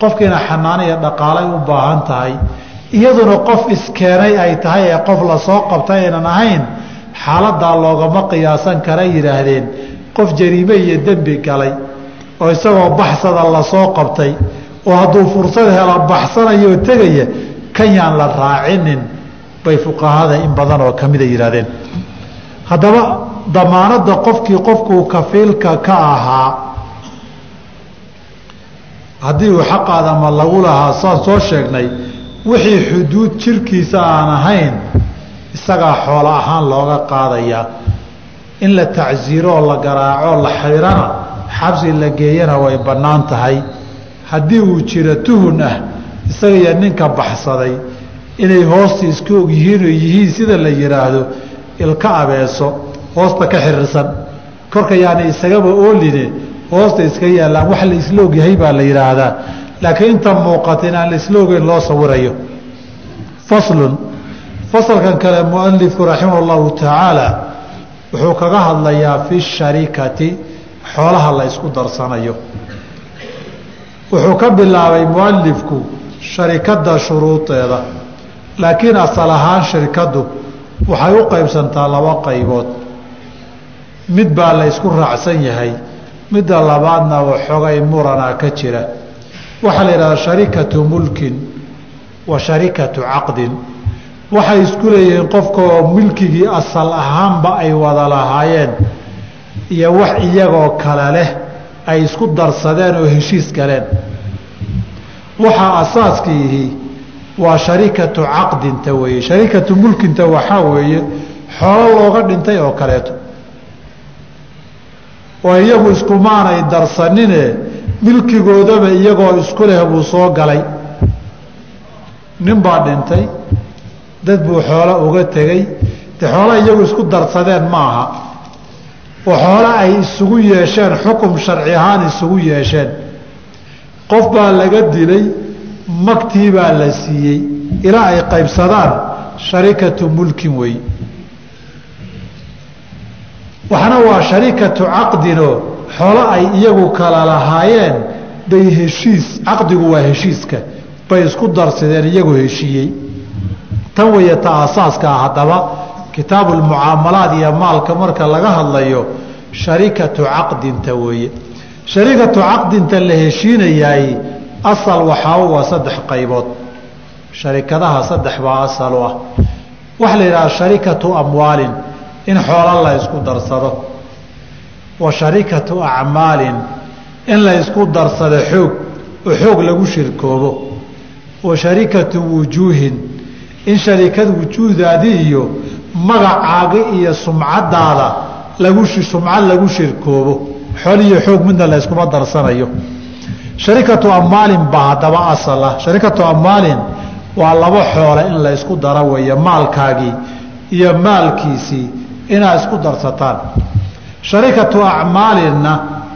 qofkiina xanaano iyo dhaqaalay u baahan tahay. Iyaduna qof iskeenay ay tahay ee qof la soo qabtay aynan ahayn xaaladaa loogama qiyaasan kara yidhaahdeen. Qof jariime iyo dembi galay oo isagoo baxsada la soo qabtay oo hadduu fursad helo baxsanayo tegaya kan yaan la raacinin bay fuqahada in badan oo kamida yidhahdeen haddaba damaanadda qofkii qofkuu kafiilka ka ahaa haddii uu xaqaadama lagu lahaa saan soo sheegnay wixii xuduud jirkiisa aan ahayn isagaa xoolo ahaan looga qaadayaa in la tacsiiro oo la garaaco la xirana xabsi la geeyana way bannaan tahay. Haddii uu jiro tuhun ah isaga iyo ninka baxsaday inay hoosta iska og yihiin oo yihiin sida la yidhaahdo ilka abeeso hoosta ka xiriirsan korka yaani isagaba ooline hoosta iska yaallaan wax la isla ogyahay baa la yidhaahdaa laakiin inta muuqata in aan la isla ogeyn loo sawirayo. Faslun. Fasalkan kale mualifku raximah allahu tacaala wuxuu kaga hadlayaa fi sharikati xoolaha la isku darsanayo. Wuxuu ka bilaabay mualifku sharikadda shuruudeeda. Laakiin asal ahaan shirkaddu waxay u qaybsantaa laba qaybood mid baa la ysku raacsan yahay midda labaadna waxoogay murana ka jira. Waxaa la yidhahdaa sharikatu mulkin wa sharikatu caqdin. Waxay isku leeyihiin qofka oo milkigii asal ahaanba ay wada lahaayeen iyo wax iyagoo kale leh ay isku darsadeen oo heshiis galeen. Waxaa asaaskiihi waa sharikatu caqdinta weeye. Sharikatu mulkinta waxaa weeye xoolo looga dhintay oo kaleeto oo iyagu iskumaanay darsanine milkigoodaba iyagoo isku leh buu soo galay. Nin baa dhintay dad buu xoolo uga tegey de xoola iyagu isku darsadeen maaha. Oo xoolo ay isugu yeesheen xukum sharci ahaan isugu yeesheen. Qof baa laga dilay magtii baa la siiyey. Ilaa ay qaybsadaan sharikatu mulkin wey waxna waa sharikatu caqdinoo xoolo ay iyagu kala lahaayeen. Bay heshiis caqdigu waa heshiiska. Bay isku darsadeen iyagu heshiiyey. Tan weeye ta asaaska ah haddaba kitaabu lmucaamalaad iyo maalka marka laga hadlayo sharikatu caqdinta weeye. Sharikatu caqdinta la heshiinayaay asal waxaa waa saddex qaybood. Sharikadaha saddex baa asal u ah. Waxaa la yidhaha sharikatu amwaalin in xoolo la isku darsado. Wa sharikatu acmaalin in la isku darsado xoog oo xoog lagu shirkoobo. Wa sharikatu wujuuhin in sharikad wujuuhdaadi iyo magacaaga iyo sumcadaada lagu sumcad lagu shirkoobo. Xool iyo xoog midna la darsanayo. Sharikatu amaalin baa haddaba asal sharikatu amaalin waa labo xoole in la ysku daro weeye maalkaagii iyo maalkiisii inaad isku darsataan. Sharikatu acmaalinna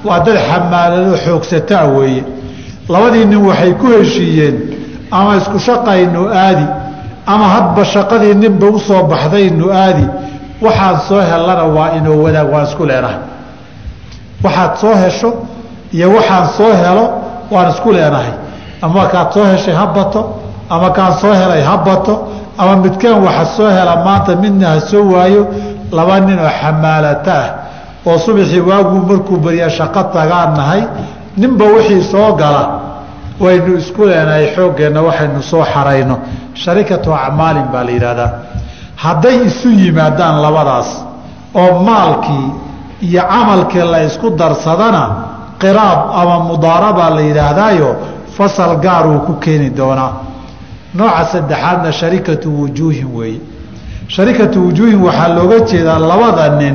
waa dad xamaalado xoogsataa weeye. Labadii nin waxay ku heshiiyeen ama isku shaqaynu aadi ama hadba shaqadii ninba u soo baxdaynu aadi waxaan soo hellana waa inuu wadaag waan isku leenahay. Waxaad soo hesho iyo waxaan soo helo waan isku leenahay. Ama kaad soo heshay ha bato ama kaan soo helay ha bato ama midkaan waxa soo hela maanta midna ha soo waayo laba nin oo xamaalata ah oo subaxii waaguu markuu beriya shaqo tagaan nahay ninba wixii soo gala waynu isku leenahay xooggeenna waxaynu soo xarayno. Sharikatu acmaalin baa la yidhaahdaa. Hadday isu yimaadaan labadaas oo maalkii iyo camalkii la isku darsadana qiraab ama mudaarabaa la yidhaahdaayo fasal gaaruu ku keeni doonaa. Nooca saddexaadna sharikatu wujuuhin weeye sharikatu wujuuhin waxaa looga jeedaa labada nin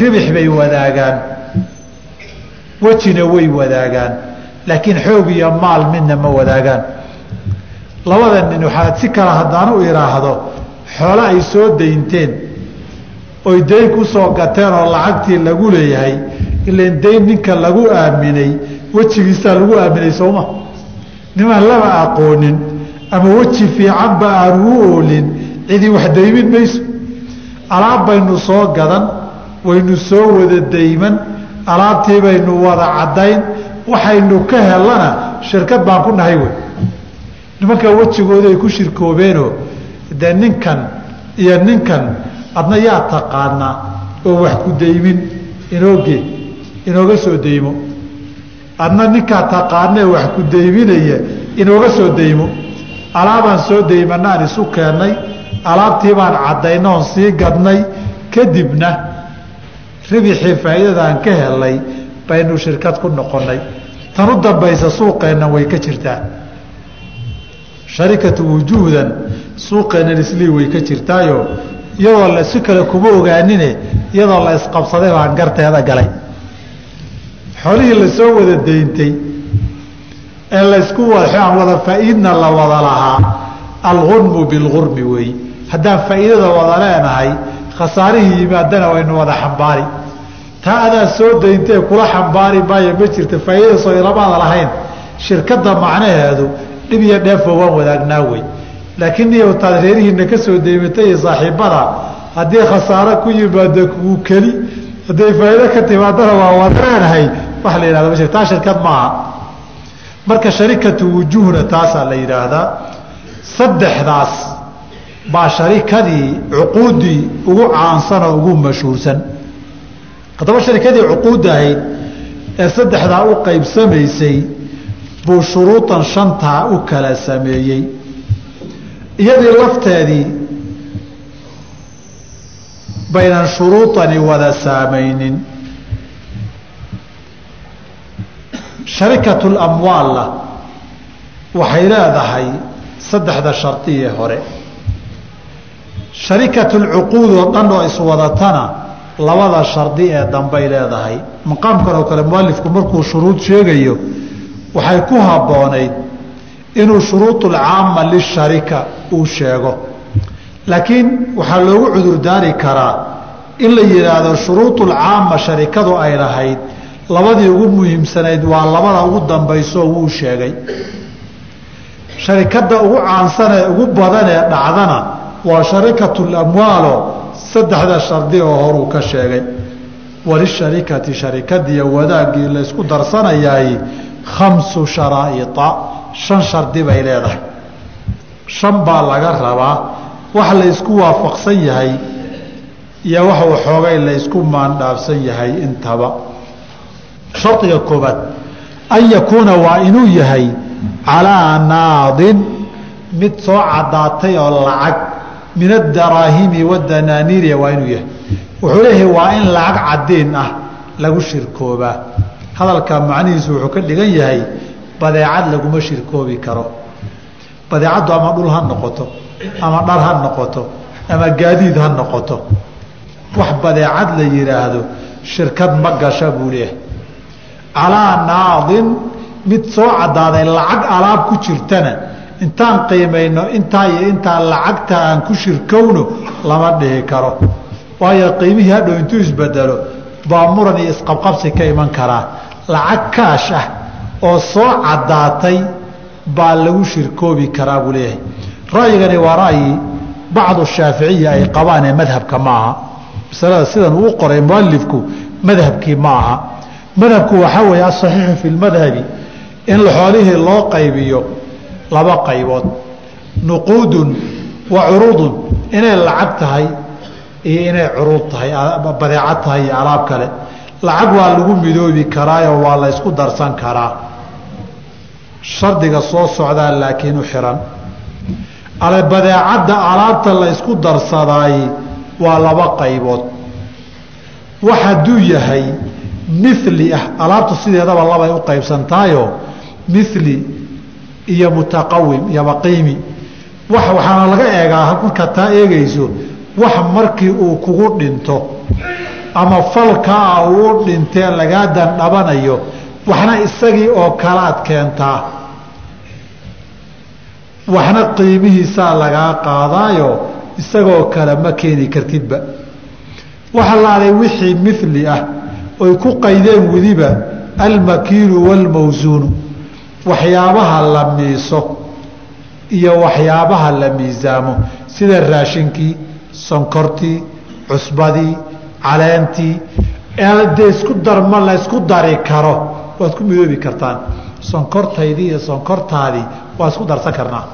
ribix bay wadaagaan wejina way wadaagaan laakiin xoog iyo maal midna ma wadaagaan. Labada nin waxaa si kale haddaan u idhaahdo xoolo ay soo daynteen oy dayn ku soo gateen oo lacagtii lagu leeyahay ilan dayn ninka lagu aaminay wejigiisaa lagu aaminay sooma nimaan laba aqoonin ama weji fiicanba aanu u oolin cidii wax daymin mayso. Alaab baynu soo gadan waynu soo wada dayman alaabtii baynu wada caddayn waxaynu ka helana shirkad baan ku nahay wey. Nimanka wejigooda ay ku shirkoobeenoo dee ninkan iyo ninkan adna yaa taqaanaa oo wax ku daymin inooge inooga soo daymo. Adna ninkaa taqaanee wax ku dayminaya inooga soo daymo. Alaabaan soo daymanaan isu keennay alaabtii baan caddayna oon sii gadnay kadibna ribixii faa'iidadaan ka helnay baynu shirkad ku noqonnay. Tan u dambaysa suuqeenna way ka jirtaa. Sharikatu wujuuhdan suuqeennan islii way ka jirtaayo. Iyadoo la si kale kuma ogaanine iyadoo la isqabsaday baan garteeda galay. Xoolihii la soo wada dayntay ee laysku aan wada faa'iidna la wada lahaa algunmu bilgurmi weey haddaan faa'iidada wada leenahay khasaarihii yimaadana waynu wada xambaari. Taa adaa soo dayntee kula xambaari maayo ma jirta faa'iidada soo ilamaada lahayn. Shirkadda macnaheedu dhib iyo dheefoo waan wadaagnaa wey laakiin niyow taad reerihiina ka soo daymatay iyo saaxiibbada haddii khasaaro ku yimaado kuu keli hadday faa'iido ka timaadana waa wada leenahay. Waxa la yihahda ma jir taa shirkad maaha. Marka sharikatu wujuuhna taasaa la yidhaahdaa. Saddexdaas baa sharikadii cuquuddii ugu caansan oo ugu mashhuursan. Haddaba sharikadii cuquudda ahayd ee saddexdaa u qaybsamaysay buu shuruudan shantaa u kala sameeyey. Iyadii lafteedii baynan shuruudani wada saamaynin. Sharikatul amwaalla waxay leedahay saddexda shardiye hore sharikatulcuquud oo dhan oo iswadatana labada shardi ee dambay leedahay. Maqaamkan oo kale mualifku markuu shuruud sheegayo waxay ku habboonayd inuu shuruudulcaama lisharika uu sheego. Laakiin waxaa loogu cudurdaari karaa in la yidhaahdo shuruudulcaama sharikadu ay lahayd labadii ugu muhiimsanayd waa labada ugu dambayso wuu sheegay. Sharikadda ugu caansanee ugu badanee dhacdana waa sharikatulamwaalo saddexda shardi oo horuu ka sheegay. Walisharikati sharikadiiyo wadaaggii laysku darsanayaay khamsu sharaa'ia shan shardi bay leedahay. Shan baa laga rabaa wax laysku waafaqsan yahay iyo wax waxoogay laysku maandhaafsan yahay intaba. Shardiga koobaad an yakuuna waa inuu yahay calaa naadin mid soo caddaatay oo lacag min adaraahimi wadanaaniiriya waa inuu yahay. Wuxuu leeyahay waa in lacag caddiin ah lagu shirkoobaa hadalkaa macnihiisu wuxuu ka dhigan yahay badeecad laguma shirkoobi karo. Badeecaddu ama dhul ha noqoto ama dhar ha noqoto ama gaadiid ha noqoto. Wax badeecad la yidhaahdo shirkad ma gasha buu leeyahay. Calaa naadin mid soo caddaaday lacag alaab ku jirtana intaan qiimayno intaa iyo intaa lacagta aan ku shirkowno lama dhihi karo. Waayo qiimihii hadhow intuu isbedelo baa muran iyo isqabqabsi ka iman karaa lacag kaash ah oo soo caddaatay baa lagu shirkoobi karaa buu leeyahay. Ra'yigani waa ra'yi bacdu shaaficiya ay qabaan ee madhabka ma aha masalada sidan uu qoray mualifku madhabkii ma aha madhabku waxaa weeye asaxiixu fi lmadhabi in xoolihii loo qaybiyo laba qaybood. Nuquudun wa curuudun. Inay lacag tahay iyo inay curuud tahay badeecad tahay iyo alaab kale. Lacag waa lagu midoobi karaayo waa la ysku darsan karaa. Shardiga soo socdaa laakiin u xiran. Ale badeecadda alaabta la ysku darsadaay waa laba qaybood. Wax hadduu yahay mili ah alaabtu sideedaba labay u qaybsantaayo. Mili iyo mutaqawim iyo baqiimi wax waxaana laga eegaa markaad taa eegayso wax markii uu kugu dhinto ama falkaa uu dhintee lagaa dandhabanayo waxna isagii oo kalaad keentaa waxna qiimihiisaa lagaa qaadaayo isagoo kale ma keeni kartidba. Waxa laaday wixii mili ah oy ku qaydeen weliba almakiilu waalmawsuunu waxyaabaha la miiso iyo waxyaabaha la miisaamo sida raashinkii sonkortii cusbadii caleentii dee isku darma la ysku dari karo waad ku midoobi kartaan. Sonkortaydii iyo sonkortaadii waa isku darsan karnaa.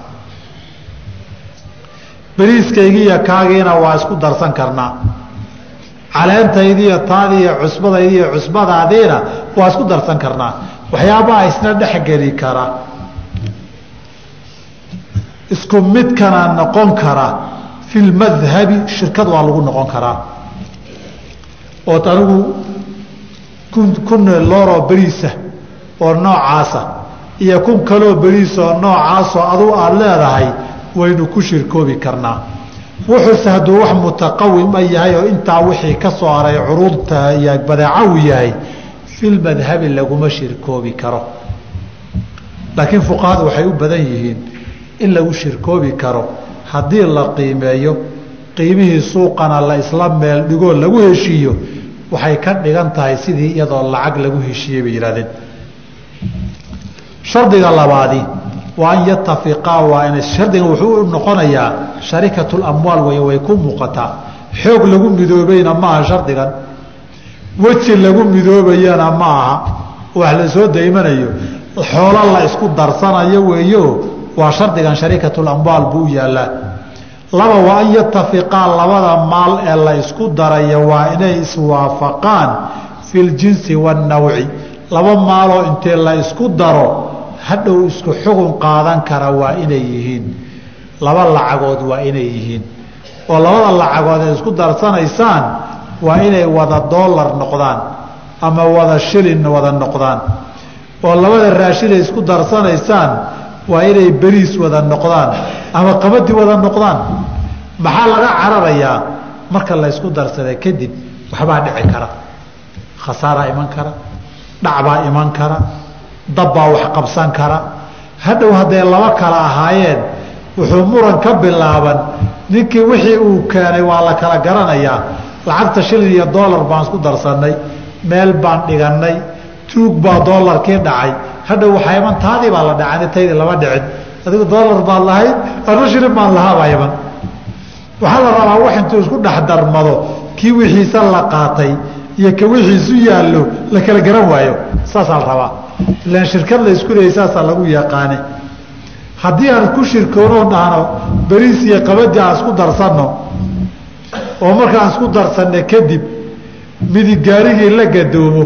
Beriiskaygiiyo kaagiina waa isku darsan karnaa. Caleentaydiiyo taadiiyo cusbadaydiiyo cusbadaadiina waa isku darsan karnaa waxyaabaha isna dhexgeli kara. Isku midkana noqon kara fi lmadhabi shirkad waa lagu noqon karaa ood anigu kun looroo beriisa oo noocaasa iyo kun kaloo beriis oo noocaasoo adugu aada leedahay waynu ku shirkoobi karnaa wuxuuse hadduu wax mutaqawima yahay oo intaa wixii ka soo haray curuurta iyo badeeca uu yahay filmadhabi laguma shirkoobi karo. Laakiin fuqahadu waxay u badan yihiin in lagu shirkoobi karo. Haddii la qiimeeyo qiimihii suuqana la isla meel dhigoo lagu heshiiyo waxay ka dhigan tahay sidii iyadoo lacag lagu heshiiyey bay yidhahdeen shardiga labaadi waa an yatafiqaa waa in shardigan wuxuu noqonayaa sharikatu lamwaal wey way ku muuqataa. Xoog lagu midoobayna maaha shardigan weji lagu midoobayana ma aha wax la soo daymanayo xoolo la isku darsanayo weeyo waa shardigan sharikatulamwaal buu yaallaa laba waa an yatafiqaa labada maal ee la isku darayo waa inay iswaafaqaan fi ljinsi waannawci laba maaloo intee la isku daro hadhow isku xugun qaadan kara waa inay yihiin. Laba lacagood waa inay yihiin. Oo labada lacagood ee isku darsanaysaan waa inay wada doolar noqdaan ama wada shilin wada noqdaan. Oo labada raashinay isku darsanaysaan waa inay beriis wada noqdaan ama qabadi wada noqdaan. Maxaa laga cararayaa marka la ysku kadib waxbaa dhici kara. Khasaaraa iman kara dhacbaa iman kara dabbaa wax qabsan kara. Hadhow hadday laba kala ahaayeen wuxuu muran ka bilaaban ninkii wixii uu keenay waa la kala garanayaa lacagta shilin iyo doolar baan isku darsannay meel baan dhigannay tuug baa doolarkii dhacay. Hadhow waxaa taadii baa la dhacay taydii lama dhicin. Adigu doolar baad lahayd ana shilin baan lahaabaa iman. Waxaa la rabaa wax intuu isku dhex darmado kii wixiisa la qaatay iyo ka wixiisu yaallo la kala garan waayo. Saasaa la rabaa. Ilaan shirkad la isku leeyay saasaa lagu yaqaane haddii aan ku shirkoonoo dhahno beriis iyo qabadi aan isku darsanno oo markaan isku darsanno kadib midig gaarigii la gadoomo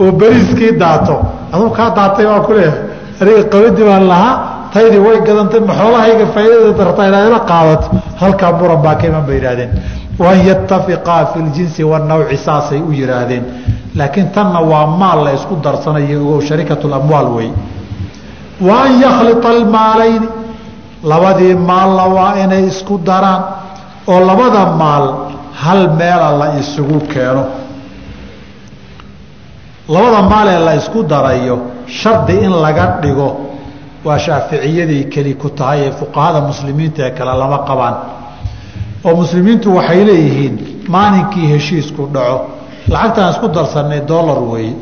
oo beriiskii daato. Aduu kaa daatay waa ku aniga qabadi baan lahaa taydii way gadantay maxoolahayga faaidada dartaa inaa qaadato halkaa muran baa ka bay yidhahdeen waan yatafiqaa fi ljinsi wanawci saasay u yidhaahdeen. Laakiin tanna waa maal la isku darsanayo ogow sharikatu lamwaal wey wa an almaalayni labadii maalna waa inay isku daraan oo labada maal hal meela la isugu keeno. Labada maal ee la isku darayo shardi in laga dhigo waa shaaficiyaday keli ku tahay ee fuqahada muslimiinta ee kale lama qabaan. Oo muslimiintu waxay leeyihiin maalinkii heshiisku dhaco lacagtaan isku darsanay dollar weeye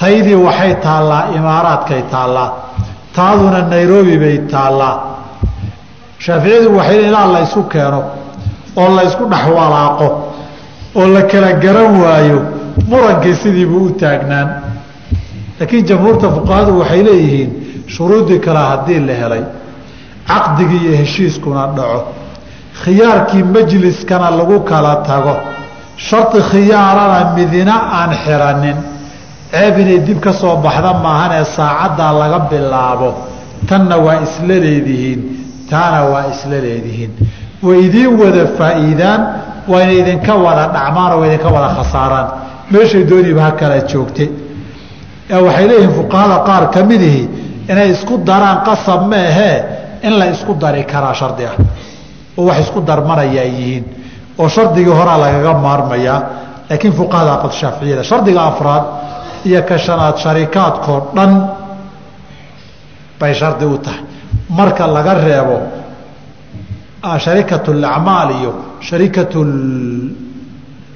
taydii waxay taallaa imaaraadkay taallaa taaduna nairobi bay taallaa shaaficiyadu waxay ilaa la ysu keeno oo la ysku dhex walaaqo oo la kala garan waayo murankii sidiibuu u taagnaan. Laakiin jamhuurta fuqahadu waxay leeyihiin shuruudii kale haddii la helay caqdigii iyo heshiiskuna dhaco. Khiyaarkii majliskana lagu kala tago. Shardi khiyaarana midina aan xiranin. Ceeb inay dib ka soo baxda maahanee saacaddaa laga bilaabo. Tanna waa isla leedihiin taana waa isla leedihiin. Way idiin wada faa'iidaan wayna idinka wada dhacmaanoo waa idinka wada khasaaraan. Meeshay dooniba ha kala joogte. Waxay leeyihiin fuqahada qaar ka midihi inay isku daraan qasab maahee in la isku dari karaa shardi ah. Oo wax isku darmanaya ay yihiin. Oo shardigii horaa lagaga maarmayaa. Laakiin fuqahada qad shaaficiyada shardiga afraad iyo ka shanaad sharikaadkoo dhan bay shardi u tahay marka laga reebo sharikatu lacmaal iyo sharikatu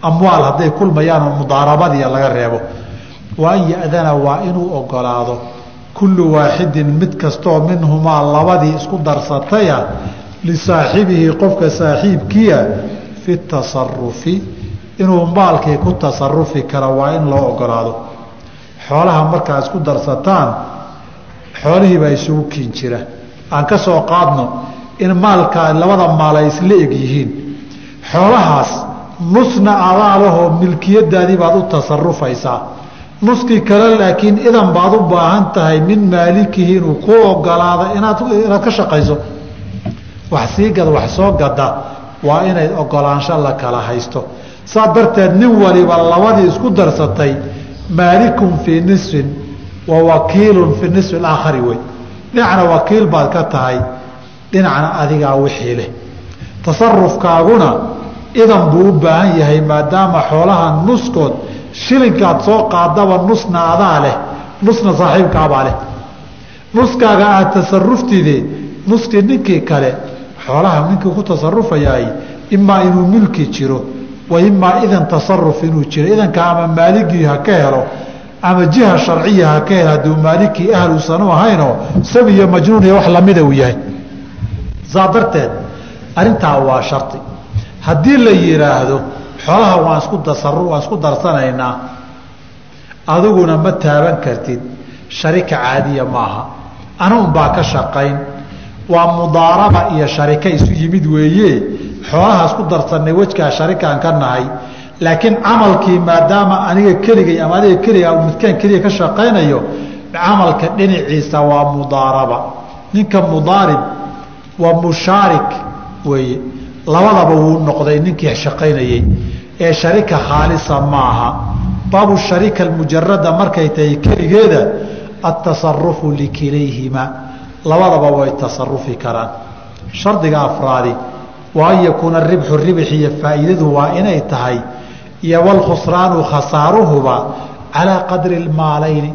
amwaal hadday kulmayaan oo mudaarabadiya laga reebo wa an ya'dana waa inuu ogolaado kullu waaxidin mid kastoo minhumaa labadii isku darsataya lisaaxibihi qofka saaxiibkiia fi tasarufi inuu maalkii ku tasarufi karo waa in loo ogolaado. Xoolaha markaa isku darsataan xoolihiibaa isugu kiin jira aan ka soo qaadno in maalkaa labada maal ay isla eg yihiin. Xoolahaas nusna adaalahoo milkiyadaadii baad u tasarufaysaa nuskii kale laakiin idan baad u baahan tahay min maalikihi inuu ku ogolaado inaad ka shaqayso. Wax sii gad wax soo gada waa inay ogolaansho la kala haysto. Saa darteed nin waliba labadii isku darsatay maalikun fii nisfin wa wakiilun fi nisfi alaakhari wey dhinacna wakiil baad ka tahay dhinacna adigaa wixii leh. Tasarufkaaguna idan buu u baahan yahay maadaama xoolaha nuskood shilinkaad soo qaadaba nusna adaa leh nusna saaxiibkaabaa leh. Nuskaaga aad tasaruftide nuskii ninkii kale xoolaha ninkii ku tasarufayaay imaa inuu milki jiro wa imaa idan tasaruf inuu jiro idanka ama maaligii ha ka helo ama jiha sharciya ha ka helo hadduu maalikii ahluusan u ahaynoo sabi iyo majnuun iyo wax lamida uu yahay. Saa darteed arrintaa waa shardi haddii la yidhaahdo xoolaha waan isku dasaru waan isku darsanaynaa adiguna ma taaban kartid sharika caadiya maaha. Anuun baa ka shaqayn waa mudaaraba iyo sharika isu yimid weeye. Xoolaha isku darsanay wejkaa sharikaan ka nahay laakiin camalkii maadaama aniga keligay ama adiga keliga midkaan keliya ka shaqaynayo camalka dhinaciisa waa mudaaraba. Ninka mudaarib waa mushaarik weeye. Labadaba wuu noqday ninkii shaqaynayey ee sharika khaalisa maaha. Baabu sharika almujarada markay tahay keligeeda atasarufu likilayhima labadaba way tasarufi karaan. Shardiga afraadi waa an yakuuna ribxu ribx iyo faa'iidadu waa inay tahay iyo walkhusraanu khasaaruhuba calaa qadri lmaalayni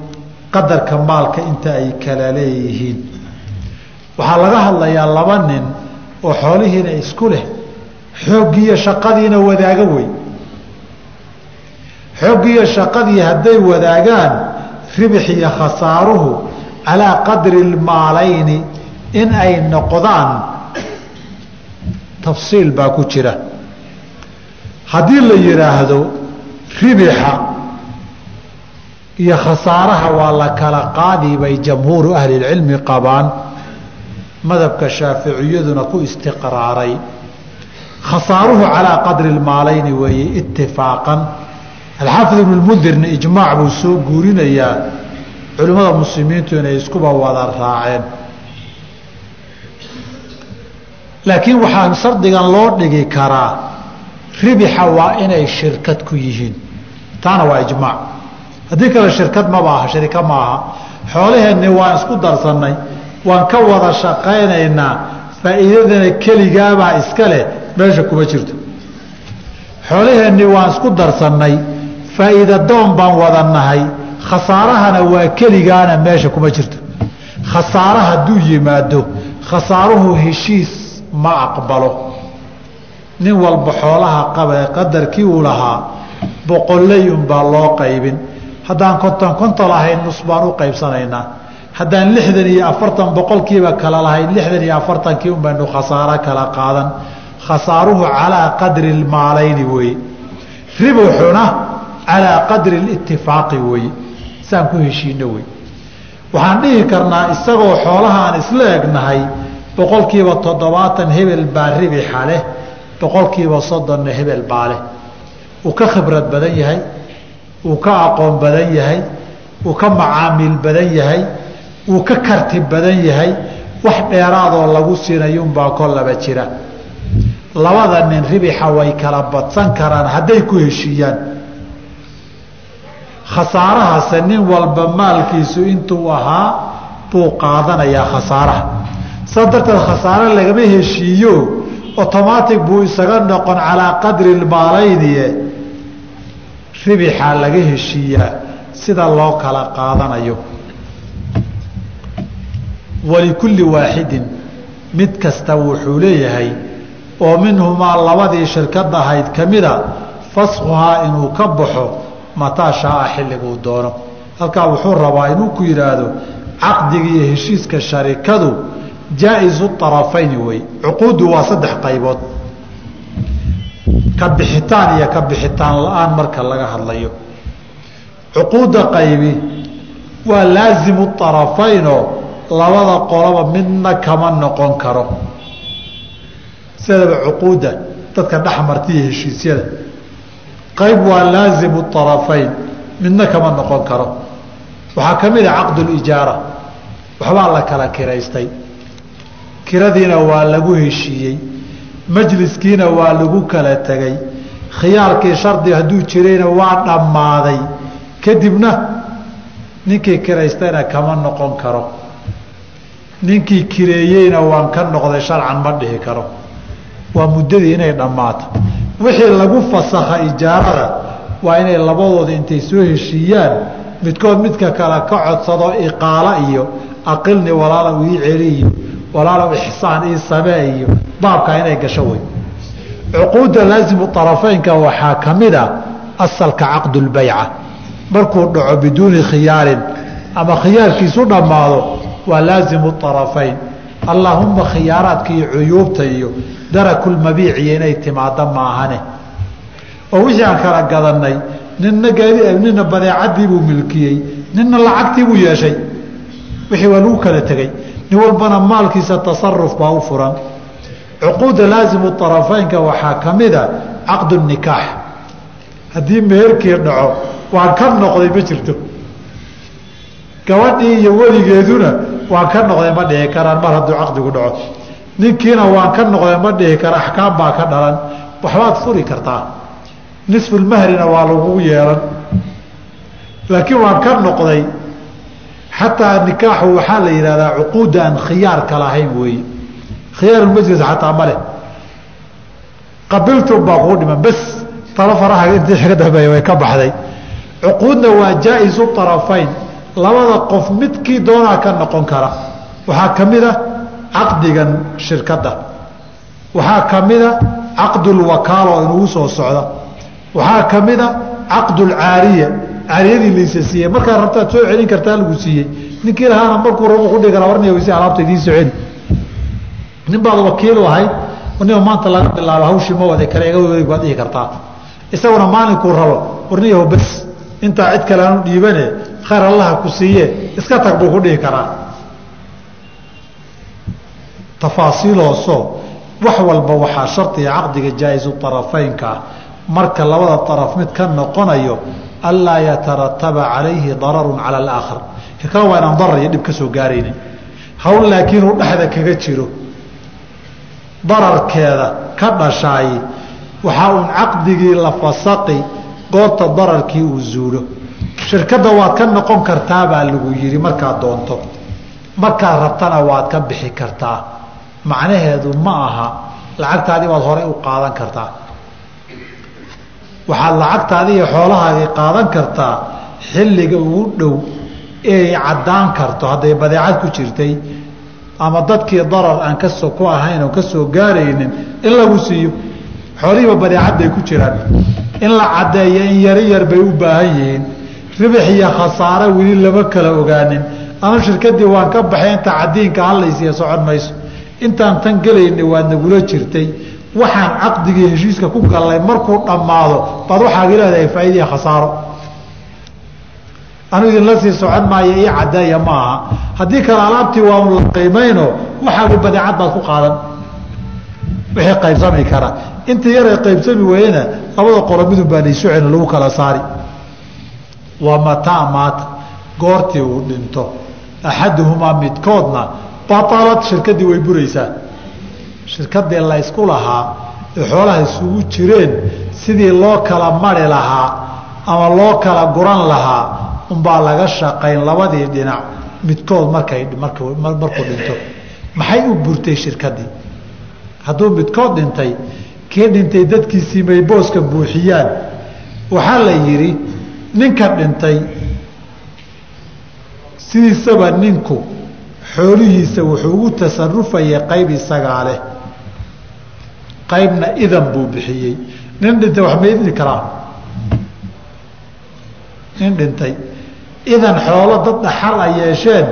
qadarka maalka inta ay kala leeyihiin. Waxaa laga hadlayaa laba nin oo xoolihiina isku leh xooggiiyo shaqadiina wadaaga wey xooggiiyo shaqadii hadday wadaagaan ribx iyo khasaaruhu calaa qadri lmaalayni in ay noqdaan tafsiil baa ku jira haddii la yidhaahdo ribixa iyo khasaaraha waa la kala qaadi bay jamhuuru ahlilcilmi qabaan madhabka shaaficiyaduna ku istiqraaray. Khasaaruhu calaa qadri lmaalayni weeye itifaaqan alxaafid ibnu lmundirna ijmaac buu soo guurinayaa culimmada muslimiintu inay iskuba wada raaceen. Laakiin waxaa shardigan loo dhigi karaa ribixa waa inay shirkad ku yihiin. Taana waa ijmaac. Haddii kale shirkad maba aha sharika ma aha. Xoolaheenni waan isku darsannay waan ka wada shaqaynaynaa faa'iidadana keligaabaa iska leh meesha kuma jirto. Xoolaheenni waan isku darsannay faa'iida doon baan wada nahay khasaarahana waa keligaana meesha kuma jirto. Khasaare hadduu yimaado khasaaruhu heshiis ma aqbalo nin walba xoolaha qabae qadarkii uu lahaa boqolley unbaa loo qaybin. Haddaan konton konton lahayn nus baan u qaybsanaynaa. Haddaan lixdan iyo afartan boqolkiiba kala lahayn lixdan iyo afartankii un khasaaro kala qaadan. Khasaaruhu calaa qadri lmaalayni weeye ribuxuna calaa qadri litifaaqi weeye saan ku heshiino wey. Waxaan dhihi karnaa isagoo xoolahaan isla egnahay boqolkiiba toddobaatan hebel baa ribixa leh boqolkiiba soddonna hebel baa leh. Uu ka khibrad badan yahay uu ka aqoon badan yahay uu ka macaamiil badan yahay uu ka karti badan yahay wax dheeraadoo lagu siinayunbaa kollaba jira. Labada nin ribixa way kala badsan karaan hadday ku heshiiyaan. Khasaarahase nin walba maalkiisu intuu ahaa buu qaadanayaa khasaaraha. Saa darteed khasaare lagama heshiiyo otomaatic buu isaga noqon calaa qadri lmaalaynie ribixaa laga heshiiyaa sida loo kala qaadanayo. Walikulli waaxidin mid kasta wuxuu leeyahay oo minhumaa labadii shirkad ahayd ka mida faskuhaa inuu ka baxo mataa shaaa xilliguu doono. Halkaa wuxuu rabaa inuu ku yidhaahdo caqdiga iyo heshiiska sharikadu jaa-isu arafayni wey cuquuddu waa saddex qaybood ka bixitaan iyo ka bixitaan la'aan marka laga hadlayo cuquudda qaybi waa laasimu arafaynoo labada qoloba midna kama noqon karo sidaba cuquudda dadka dhexmarta iyo heshiisyada qayb waa laasimu arafayn midna kama noqon karo waxaa ka mid a caqdulijaara waxbaa la kala kiraystay kiradiina waa lagu heshiiyey majliskiina waa lagu kala tegey khiyaarkii shardi hadduu jirayna waa dhammaaday. Kadibna ninkii kiraystayna kama noqon karo. Ninkii kireeyeyna waan ka noqday sharcan ma dhihi karo. Waa muddadii inay dhammaato. Wixii lagu fasakha ijaarada waa inay labadooda intay soo heshiiyaan midkood midka kale ka codsado iqaala iyo aqilni walaalow ii celi iyo walaalow ixsaan ii samee iyo baabkaa inay gasho wey cuquudda laasimu arafaynka waxaa ka mid a asalka caqdulbayca markuu dhaco biduuni khiyaarin ama khiyaarkiisu dhammaado waa laasimu arafayn allaahumma khiyaaraadka iyo cuyuubta iyo darakulmabiiciyo inay timaado maahane. Oo wixii aan kala gadanay nina nina badeecadiibuu milkiyey. Nina lacagtiibuu yeeshay. Wixii waa lagu kala tegey nin walbana maalkiisa tasaruf baa u furan. Cuquudda laasimu arafaynka waxaa ka mida caqdu nikaax. Haddii meherkii dhaco waan ka noqday ma jirto. Gabadhii iyo weligeeduna waan ka noqday ma dhihi karaan mar hadduu caqdigu dhaco. Ninkiina waan ka noqday ma dhihi kara axkaam baa ka dhalan. Waxbaad furi kartaa. Nisfulmahrina waa lagugu yeelan. Laakiin waan ka noqday xataa nikaaxu waxaa la yidhahdaa cuquudda aan khiyaarka lahayn weeye. Khiyaarulmajlis xataa ma leh. Qabiltum baa kuu dhiman bes talo faraha intii iga dambeeya way ka baxday. Cuquudna waa jaa-isu arafayn labada qof midkii doonaa ka noqon kara. Waxaa ka mid a caqdigan shirkadda. Waxaa ka mid a caqdulwakaala oo inugu soo socda. Waxaa ka mid a caqdulcaariya caariyadii laysa siiyey markaa rabtaad soo celin kartaa lagu siiyey. Ninkii lahaana markuu rabo ku dhigi kara warniya wayse alaabta idiin celi nin baad wakiil ahayd warniya maanta laga bilaabo hawshii ma wadi kale iga wadig baad dhihi kartaa. Isaguna maalinkuu rabo warniyaho bes. Intaa cid kale dhiibane khayr allaha ku siiye iska tag buu ku dhihi karaa. Tafaasiiloosoo wax walba waxaa shardiga caqdiga jaa-isu arafaynkaa marka labada araf mid ka noqonayo anlaa yatarataba calayhi dararun cala alaakhar kakala waa inaan darar iyo dhib ka gaaraynin hawl laakiin uu dhexda kaga jiro dararkeeda ka dhashaay waxaa uun caqdigii la fasaqi goorta dararkii uu zuulo shirkadda waad ka noqon kartaa baa lagu yidhi markaad doonto markaad rabtana waad ka bixi kartaa macnaheedu ma aha lacagtaadii baad horey u qaadan kartaa waxaad lacagtaadii iyo xoolahaagii qaadan kartaa xilliga ugu dhow eeay caddaan karto hadday badeecad ku jirtay ama dadkii darar aan ka soo ku ahayn oo ka soo gaaraynin in lagu siiyo xoolihiiba badeecad bay ku jiraan. In la caddeeyo in yari yar bay u baahan yihiin. Ribix iyo khasaare weli lama kala ogaanin. Ama shirkadii waan ka baxay inta cadiinka hallaysiiya socon mayso. Intaan tan gelayna waad nagula jirtay waxaan caqdigii heshiiska ku gallay markuu dhammaado baad waxaagi leedahay faa'iidaiyo khasaaro. Anu idinla sii socon maayo ii caddeeya ma aha. Haddii kale alaabtii waa la qiimayno waxaagi badeecad baad ku qaadan. Wixii qaybsami kara. Intii yaray qaybsami weyena labada qolo midun baa laysu celin lagu kala saari. Waa mataa maata goortii uu dhinto. Axaduhumaa midkoodna batalad shirkadii way buraysaa shirkadii laysku lahaa ee xoolaha isugu jireen sidii loo kala mari lahaa ama loo kala guran lahaa unbaa laga shaqayn labadii dhinac midkood markay markuu dhinto. Maxay u burtay shirkadii? Hadduu midkood dhintay kii dhintay dadkiisii may booska buuxiyaan. Waxaa la yidhi ninka dhintay sidiisaba ninku xoolihiisa wuxuu ugu tasarufayay qayb isagaa leh qaybna idan buu bixiyey. Nin dhintay wax ma idni karaa nin dhintay. Idan xoolo dad dhaxal a yeesheen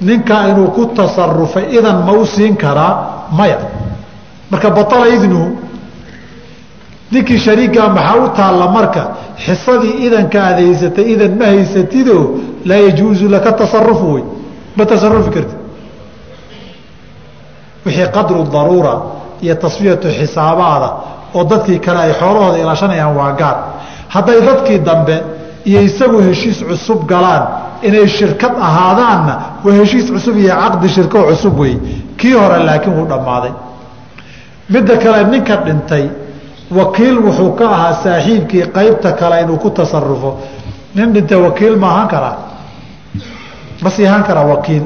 ninkaa inuu ku tasarufay idan ma u siin karaa maya. Marka batala idnuhu ninkii shariigaa maxaa u taalla marka xisadii idanka aad haysatay idan ma haysatidoo laa yajuusu laka tasarufu wey. Ma tasarufi kartid. Wixii qadru daruura iyo tasfiyatu xisaabaada oo dadkii kale ay xoolahooda ilaashanayaan waa gaar. Hadday dadkii dambe iyo isagu heshiis cusub galaan inay shirkad ahaadaanna waa heshiis cusub iyo caqdi shirko cusub wey kii hore laakiin wuu dhammaaday. Midda kale ninka dhintay wakiil wuxuu ka ahaa saaxiibkii qaybta kale inuu ku tasarufo nin dhintay wakiil ma ahaan karaa? Ma sii ahaan karaa wakiil?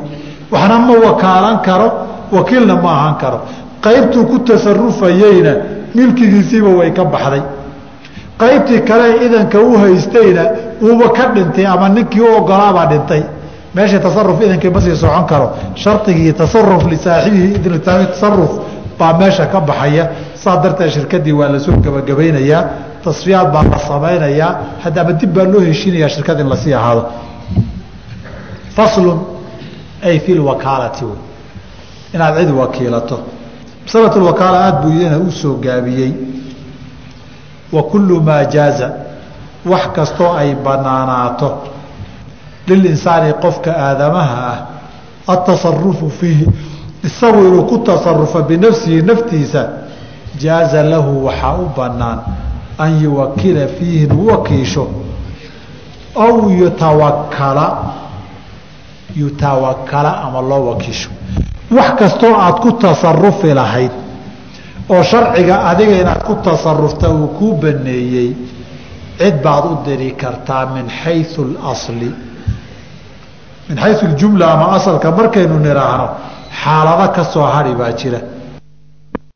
Waxna ma wakaalan karo? Wakiilna ma ahaan karo qaybtuu ku tasarufayeyna milkigiisiiba way ka baxday. Qaybtii kale idanka u haystayna uuba ka dhintay ama ninkii u ogolaabaa dhintay. Meesha tasaruf idankii ma socon karo. Shardigii tasaruf lisaaxibihi tasaruf baa meesha ka baxaya. Saa darteed shirkadii waa la soo gebagabaynayaa tasfiyaad baa la samaynayaa. Haddaama dib baa loo heshiinayaa shirkad in la sii ahaado. Faslun ay fi lwakaalati inaad cid wakiilato masalatulwakaala aada buu iyana u soo gaabiyey. Wa kullu maa jaaza wax kastoo ay banaanaato. Lilinsaani qofka aadamaha ah atasarufu fiihi isagu inuu ku tasarufo binafsihi naftiisa jaaza lahu waxaa u banaan an yuwakila fiihi inuu wakiisho. Aw yutawakala yutawakala ama loo wakiisho wax kastoo aad ku tasarufi lahayd oo sharciga adiga inaad ku tasarufta uu kuu baneeyey cid baad u diri kartaa min xayu اlasli min xayu اljumla ama asalka markaynu nidhaahno xaalado ka soo hari baa jira